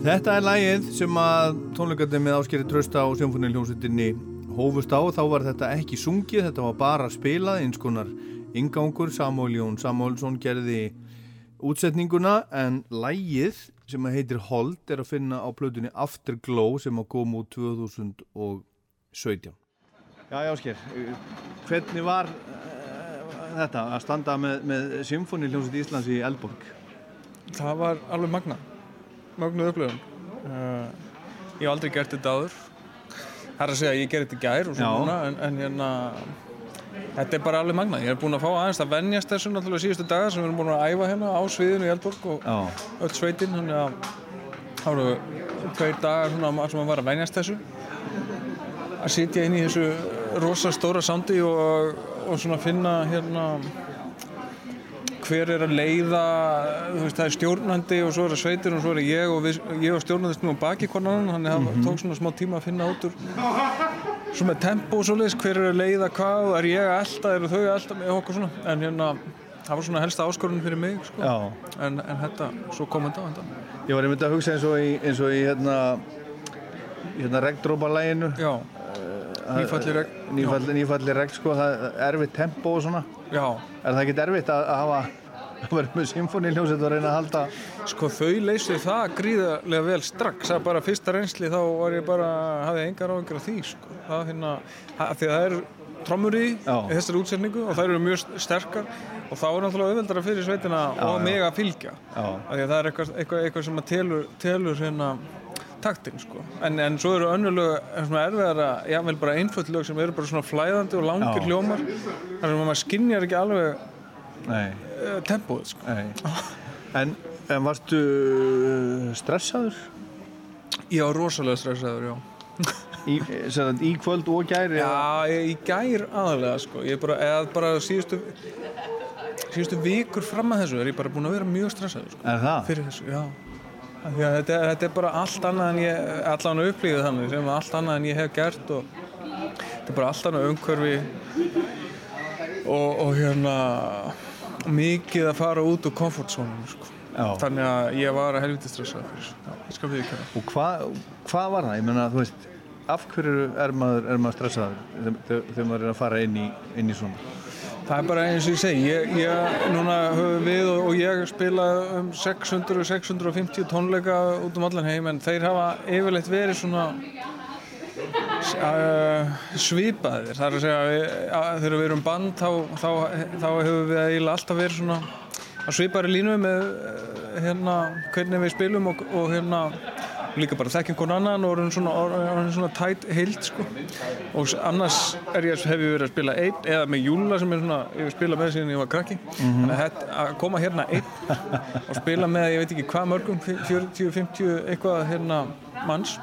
Speaker 2: Þetta er lægið sem að tónleikandi með áskeri trösta á sjónfunniljónsutinni hófust á. Þá var þetta ekki sungið, þetta var bara spilað, eins konar ingangur. Samuel Jón Samuelsson gerði útsetninguna en lægið sem að heitir Hold er að finna á plötunni Afterglow sem að kom út 2017. Já, Ásker, hvernig var uh, þetta að standa með, með symfóniljónsut Íslands í Elborg?
Speaker 21: Það var alveg magna, magnuð upplifun. Uh, ég hef aldrei gert þetta áður. Það er að segja að ég gerði þetta í gær svona, en, en hérna, þetta er bara alveg magna. Ég er búinn að fá aðeins að venjast þessu náttúrulega síðustu daga sem við erum búin að æfa hérna á sviðinu í Eldborg og
Speaker 2: Já.
Speaker 21: öll sveitin, þannig að það voru tveir dagar svona sem að var að venjast þessu. Að sitja inn í þessu rosa stóra sándi og, og svona finna hérna hver er að leiða, veist, það er stjórnandi og svo er það sveitir og svo er ég og við, ég og stjórnandi snúum baki annan, þannig að það tók svona smá tíma að finna út úr svo með tempo og svoleiðis, hver er að leiða hvað, er ég elda, eru þau elda með okkur svona, en hérna það var svona helsta áskorun fyrir mig, sko en, en þetta, svo kom þetta á þetta
Speaker 2: Ég var einmitt að hugsa eins og í, eins og í hérna, hérna regndrópalæginu.
Speaker 21: Já, nýfalli regn.
Speaker 2: Sko, það er erfitt tempo og svona.
Speaker 21: Já.
Speaker 2: Er það ekkert erfitt að, að hafa, að vera með symfóniljónsett og reyna að halda?
Speaker 21: Sko þau leysu það gríðarlega vel strax, það bara fyrsta reynsli þá var ég bara, hafði engar áhengur af því, sko. Það hérna, að því að það er trommur í, þessari útsetningu og þær eru mjög sterkar og þá er náttúrulega auðveldara fyrir sveitina
Speaker 2: Já,
Speaker 21: og
Speaker 2: já.
Speaker 21: mig að fylgja. Því að það er eitthvað, eitthvað, eitthvað sem að telur, telur hérna taktinn, sko. En, en svo eru lög svona erfiðara, jável bara einföld lög sem eru bara svona flæðandi og langir
Speaker 2: Já.
Speaker 21: hljómar, þar sem að maður skinnjar ekki alveg
Speaker 2: Nei.
Speaker 21: uh, tempóið, sko.
Speaker 2: Nei. En, en varstu stressaður?
Speaker 21: Ég var rosalega stressaður, já.
Speaker 2: Í, sagt, í kvöld og gæri?
Speaker 21: Já, ég, í gær aðalega sko. Ég er bara, eða bara síðustu, síðustu vikur fram að þessu er ég bara búinn að vera mjög stressaður sko.
Speaker 2: Er það?
Speaker 21: Fyrir þessu, já. Að þetta, þetta er bara allt annað en ég, allan upplýðið þannig, sem allt annað en ég hef gert og þetta er bara allt annað umhverfi og, og hérna mikið að fara út úr komfortzónum sko. Þannig að ég var helviti stressaður fyrir þessu.
Speaker 2: Og hvað hva var það? Ég meina, þú veist, af hverju er maður, er maður stressaður þegar maður er að fara inn í, inn í svona?
Speaker 21: Það er bara eins og ég segi, ég, ég, núna höfum við og, og ég spila um 600-650 tónleika út um allan heim en þeir hafa yfirleitt verið svona uh, svipaðir. Það er að segja, að, þegar við erum band þá, þá, þá hefur við eiginlega alltaf verið svona að svipaðri línu með uh, hérna hvernig við spilum og, og hérna líka bara þekkjum hvern annan og orðin svona, orðin svona tætt heild sko. og annars er ég, hef ég verið að spila einn eða með Júla sem er svona, ég hef spilað með síðan ég var krakki
Speaker 2: Mhm.
Speaker 21: þannig að þetta- að koma hérna einn og spila með ég veit ekki hvað mörgum 40-50 eitthvað hérna manns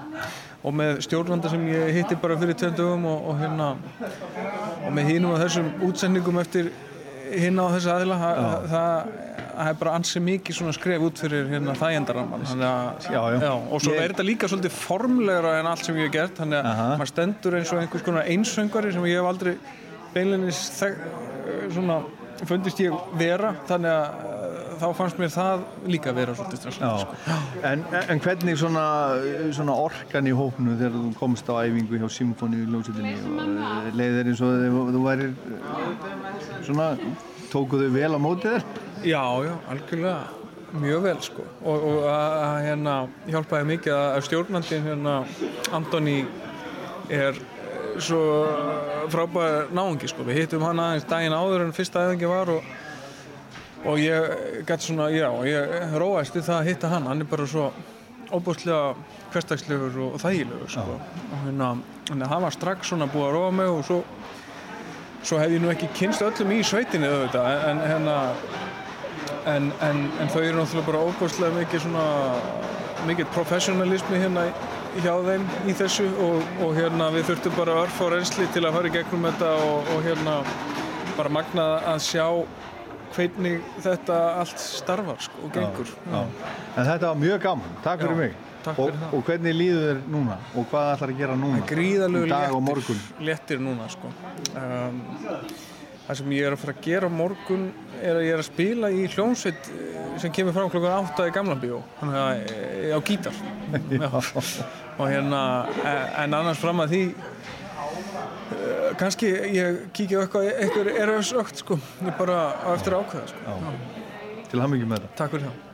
Speaker 21: og með stjórnvanda sem ég hitti bara fyrir tveim dögum og, og hérna og með hinum og þessum útsendingum eftir hinn á þessu aðila það, það, er bara ansi mikið svona skref út fyrir hérna
Speaker 2: já.
Speaker 21: og svo
Speaker 2: Ég-
Speaker 21: er þetta líka svolítið formlegra en allt sem ég hef gert þannig að maður stendur eins og einhvers konar einsöngari sem ég hef aldrei beinleinis þek, svona fundist ég vera þannig að uh, þá fannst mér það líka vera svolítið stressandi sko.
Speaker 2: En, en hvernig svona, svona orkan í hópnu þegar þú komst á æfingu hjá Symfóni í ljósutinni og leiðir eins og þú, værir eh, svona, tókuðu vel á mótið þér?
Speaker 21: Já, já, algjörlega. Mjög vel sko. Og, og að, hérna hjálpaði mikið að stjórnandinn hérna Antoni er svo frábær náungi sko. Við hittum hann aðeins daginn áður en fyrsta æfingi var og, og ég gæti svona, já, ég róaðist við það að hitta hann, hann er bara svo óbúslega hverstagslegur og, þægilegur sko. Og hérna, þannig að hann var strax svona búið að róa mig og svo svo hef ég nú ekki kynst öllum í sveitinni auðvitað en hérna en, en, en þau eru náttúrulega bara óbúslega mikið svona mikið professionalismi hérna hjá þeim í þessu og, og hérna við þurftum bara örf á reynsli til að fara í gegnum þetta og, og hérna bara magnað að sjá hvernig þetta allt starfar sko, og gengur
Speaker 2: Já, já. En þetta var mjög gaman, takk fyrir
Speaker 21: Já,
Speaker 2: mig.
Speaker 21: takk
Speaker 2: og,
Speaker 21: fyrir það.
Speaker 2: og hvernig líður þér núna? Og hvað ætlar að gera núna? og
Speaker 21: léttir, léttir núna sko. um,
Speaker 22: Það sem ég er að fara að gera morgun er að ég er að spila í hljómsveit eh, sem kemur fram klokkan 8 í gamla bíó. Þannig að ég er á gítar. Og hérna eh, en annars fram að því kannski ég kíkja eitthvað eitthvað eröðsögt sko. Ég bara á eftir ákveða sko.
Speaker 2: Til hafmyggjum með það
Speaker 22: Takk fyrir það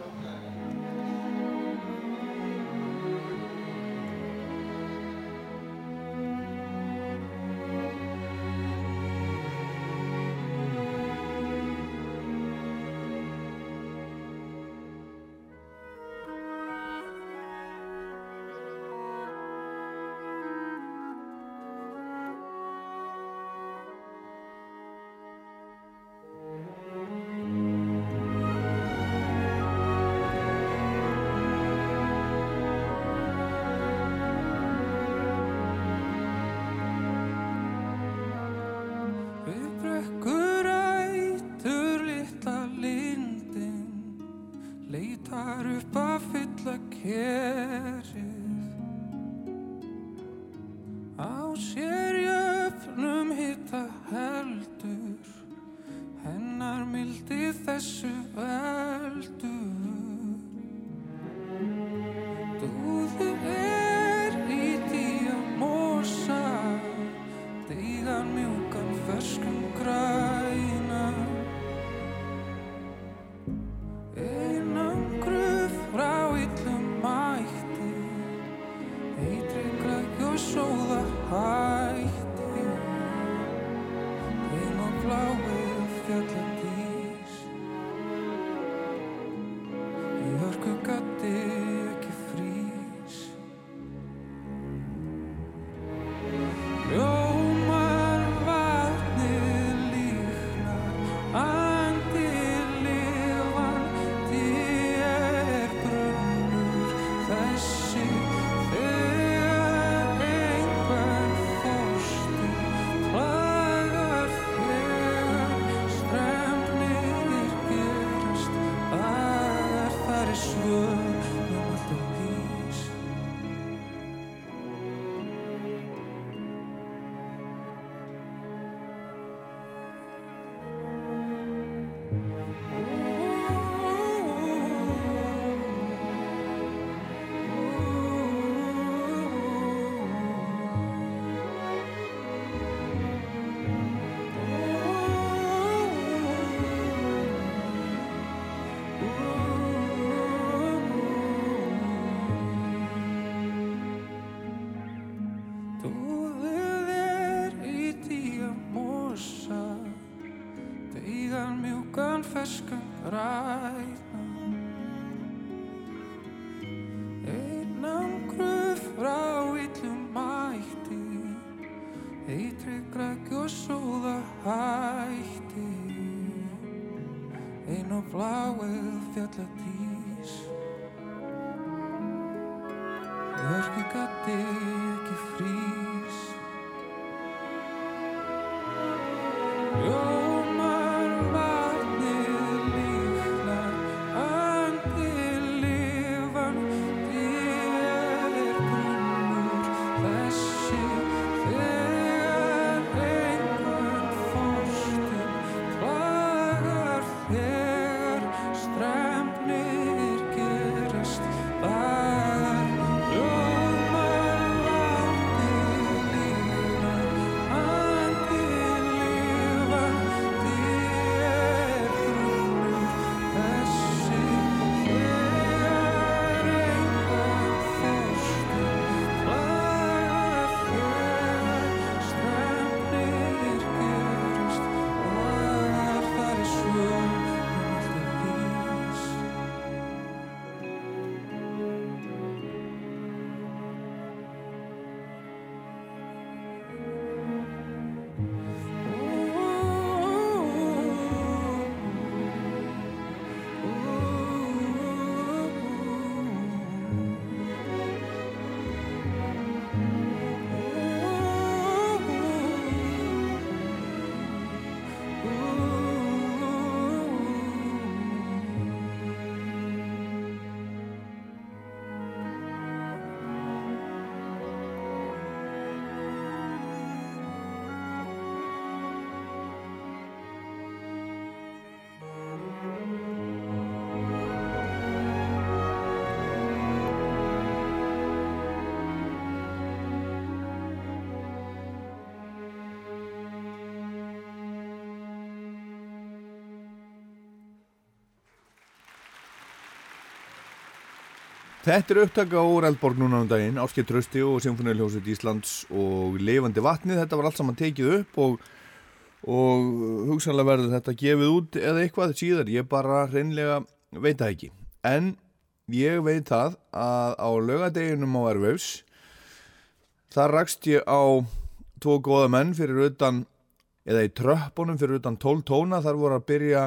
Speaker 2: Þetta er upptaka úr Eldborg núna um daginn, Áskei Trösti og Symfóniuljósut Íslands og Levandi vatnið, þetta var allt saman tekið upp og, og hugsanlega verður þetta gefið út eða eitthvað síðar, ég bara reynlega veit það ekki. En ég veit það að á lögadeginum á Erfeus, þar rakst ég á tvo góða menn fyrir utan, eða í tröppunum fyrir utan 12 tóna, þar voru að byrja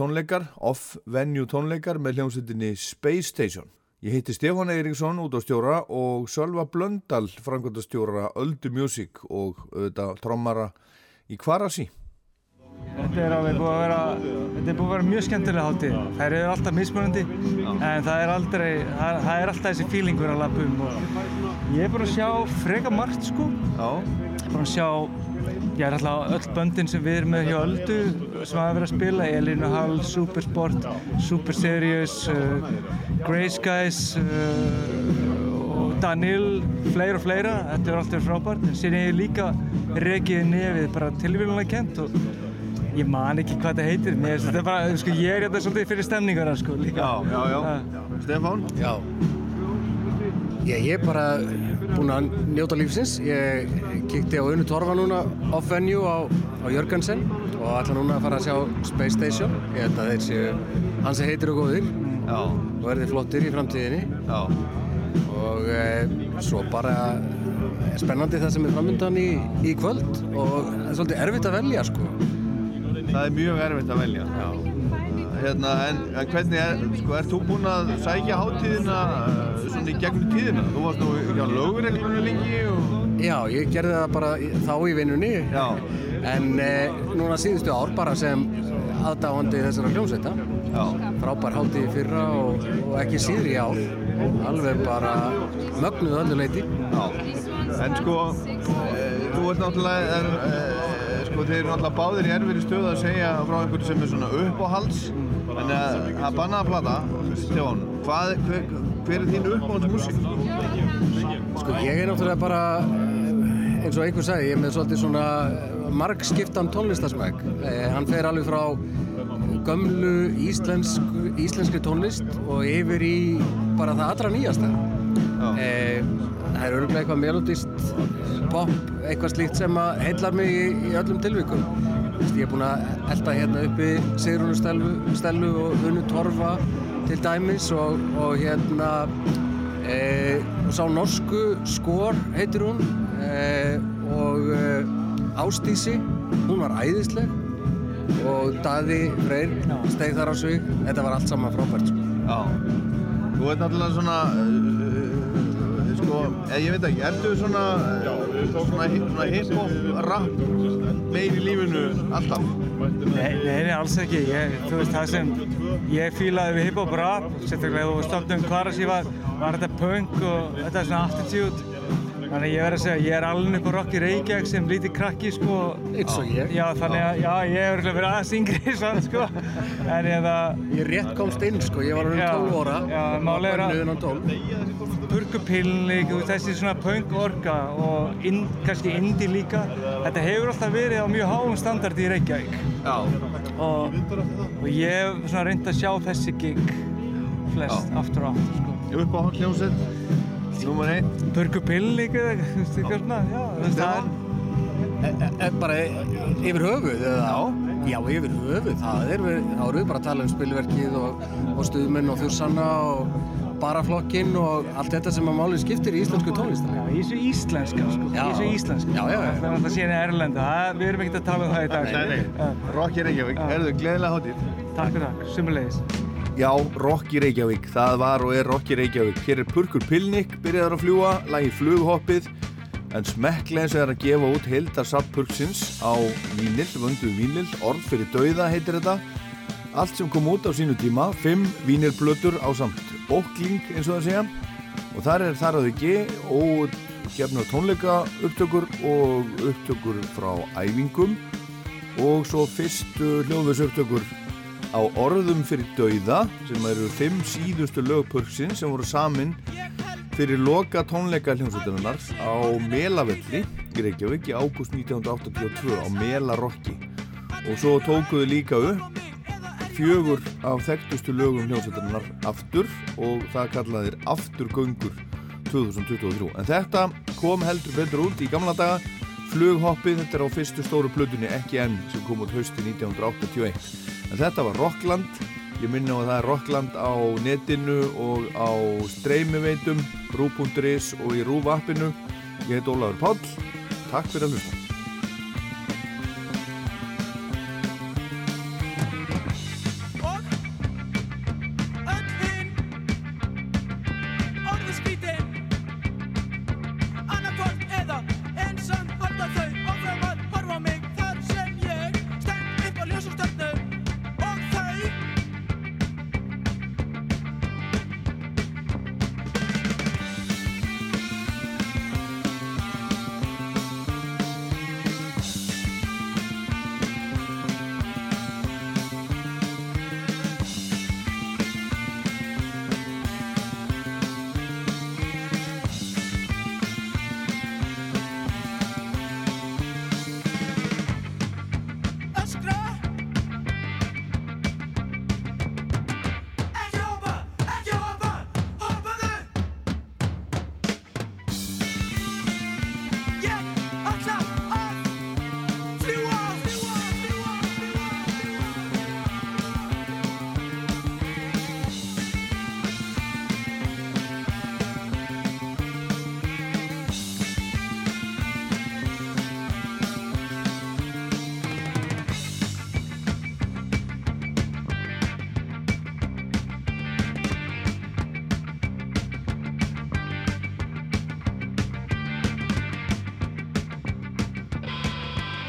Speaker 2: tónleikar, off-venue tónleikar með hljómsveitinni Space Station. Ég heiti Stefán Eiríksson út á stjóra og Sölva Blöndal framkvæmdastjóra Öldu Music og auðvitað trommara í Kvarasi.
Speaker 23: Þetta er alveg búið að vera, þetta er búið að vera mjög skemmtilega hátíð. Það eru alltaf mismunandi en það er aldrei, það, það er alltaf þessi feelingur að lappa um og ég er búin að sjá freka margt sko.
Speaker 2: Já.
Speaker 23: Ég er búin að sjá, ég er alltaf öll böndin sem við erum með hjá Öldu sem hafa verið að spila, Elinu Hall, Supersport, Super Serious, uh, Grey Skies uh, og Daniel, fleira og fleira, þetta er alltaf frábært. En síðan ég líka rekið nefið bara tilvílulega kent og ég man ekki hvað þetta heitir, mér finnst þetta bara, sko, ég er þetta svolítið fyrir stemningara, sko, líka.
Speaker 2: Já, já, já. Stefán?
Speaker 24: Já. Ég, ég er bara búinn að njóta lífsins. Ég kíkti á Unu Torfa núna off-venue á, á Jörgensen og ætla núna að fara að sjá Space Station. Ég held að þeir séu hans er heitir og góðir
Speaker 2: Já.
Speaker 24: og verði flottir í framtíðinni.
Speaker 2: Já.
Speaker 24: Og e, svo bara er spennandi það sem er framöndan í, í kvöld og það er svolítið erfitt að velja, sko.
Speaker 2: Það er mjög erfitt að velja.
Speaker 24: Já.
Speaker 2: Hérna, en, en hvernig er, sko, ert þú búinn að sækja hátíðina uh, svona í gegnum tíðina? Þú varst nú hjá lögureglunum lengi og...
Speaker 24: Já, ég gerði það bara þá í vinnunni. En e, núna síðustu ár bara sem aðdáandi þessara hljómsveita.
Speaker 2: Já.
Speaker 24: Frábær hátíð í fyrra og, og ekki síður í ár. Alveg bara mögnuð öllu leiti.
Speaker 2: Já. En sko, e, þú ert náttúrulega, er, e, sko, þeir eru náttúrulega báðir í erfiðri stöðu að segja frá einhverju sem er svona uppáhalds. En að það er bannað að plata, Stefán, hvað, hver, hver er þín uppáhaldsmusik?
Speaker 24: Sko ég er náttúrulega bara, eh, eins og einhver sagði, ég er með svolítið svona margskiptan tónlistasmæk. Eh, hann fer alveg frá gömlu íslensk, íslenskri tónlist og yfir í bara það allra nýjasta. Eh, það er öruglega eitthvað melodist, pop, eitthvað slíkt sem að heillar mig í, í öllum veist, Ég er búinn að elda hérna uppi Sigrunu Stellu, og Unu Torfa til dæmis og, og hérna e, og sá norsku Skor heitir hún e, og e, Ástísi, hún var æðisleg og Daði Freyr steig þar á svig, þetta var allt saman frábært sko.
Speaker 2: Já. Þú ert náttúrulega svona, sko, eða ég veit ekki, ertu svona, svona, svona hip-hop, rap, meir í lífinu alltaf?
Speaker 23: Nei, nei, nei, alls ekki. Ég, þú veist, það sem ég fílaði við hip-hop rap, sérstaklega þú stofnum hvar að var, var þetta punk og þetta svona attitude. Þannig að ég verð að segja, ég er alveg upp á Rocky Reykjavík sem lítið krakki, sko.
Speaker 24: Eins og ég.
Speaker 23: Já, þannig að, já, ég hefur verið aðeins yngri, svona, sko. En ég það...
Speaker 24: Ég rétt komst inn, sko, ég var orðinn 12 ára.
Speaker 23: Já, málið er 12. Purkupillik, þessi svona punk orka og in, kannski indie líka. Þetta hefur alltaf verið á mjög háum standardi í Reykjavík.
Speaker 2: Já.
Speaker 23: Og, og ég hef svona reynd að sjá þessi gig flest aftur og aftur, sko.
Speaker 2: Upp á hljómsveit, nummer einn.
Speaker 23: Purkupillik eða, eitthvað svona, já. er-
Speaker 24: E, e, bara yfir höfuð eða? Já. Já, yfir höfuð. Það er, við- þá erum við bara að tala um spilverkið og, og stuðmenn og þursanna og baraflokkinn og allt þetta sem að málið skiptir í íslensku tónlistar.
Speaker 23: Já, í þessu íslenska, sko.
Speaker 24: Já.
Speaker 23: Í þessu íslenska.
Speaker 24: Já, já, já.
Speaker 23: Það er alltaf síðan erlenda. Það, við erum ekkert að tala um það í dag.
Speaker 2: Nei, nei. Rocky Reykjavík, herðu, gleðilega hátíð.
Speaker 23: Takk fyrir takk, sumulegis.
Speaker 2: Já, Rocky Reykjavík, það var og er Rocky Reykjavík. Hér er Purkur Pilnik, byrjaðar að fljúa, lagi Flughoppið, en smekkleins er að gefa út heildarsafn Purksins á vínil, vöndu vínil, orð fyrir dauða heitir þetta. Allt sem kom út á sínu tíma, fimm vínilblötur á samt bókling eins og það segja. Og þar er þar að ekki og gefnur tónleika upptökur og upptökur frá æfingum og svo fyrstu hljóðvöðsupptökur á orðum fyrir dauða sem eru fimm síðustu lögpörksinn sem voru samin fyrir loka tónleika hljómsveitunar á Melavelli í Reykjavík í ágúst 1982 á Melarokki og svo tókuðu líka upp fjögur af þekktustu lögum hljómsveitarinnar aftur og það kallaðir Afturgöngur 2023 en þetta kom heldur betur út í gamla daga. Flughoppið, þetta er á fyrstu stóru blöðunni ekki enn sem kom út hausti 1981 en þetta var Rockland. Ég minna á að það er Rockland á netinu og á streymiveitum rú.is og í rúvappinu ég heit Ólafur Páll. Takk fyrir að hlusta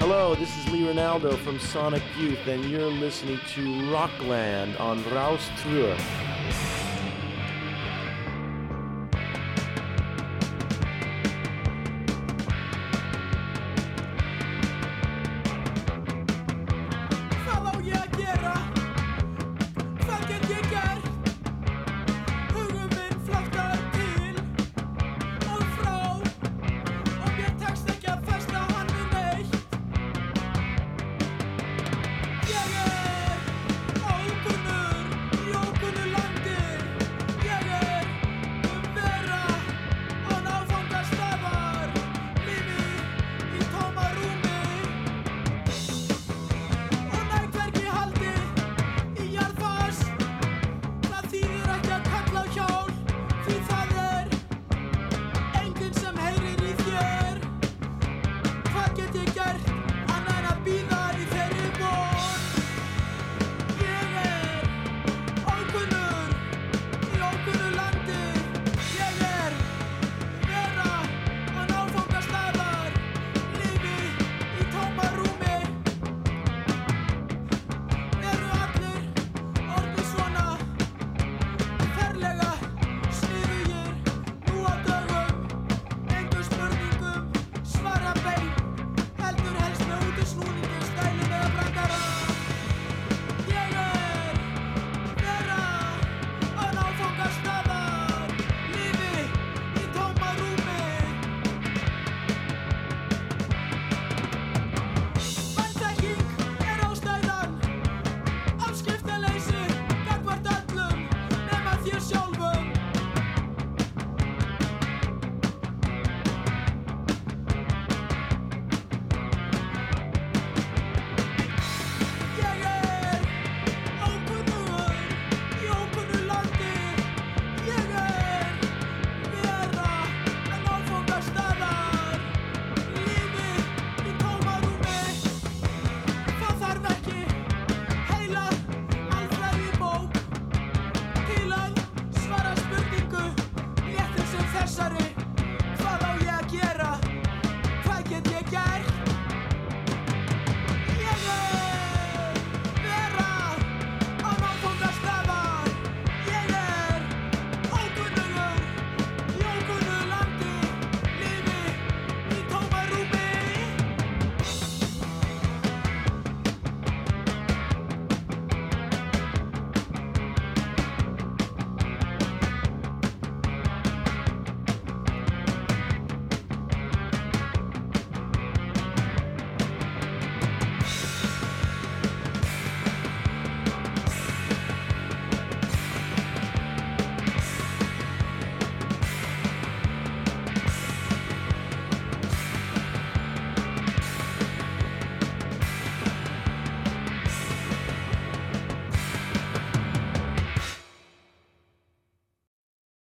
Speaker 25: Hello, this is Lee Ronaldo from Sonic Youth, and you're listening to Rockland on Rouse Tour.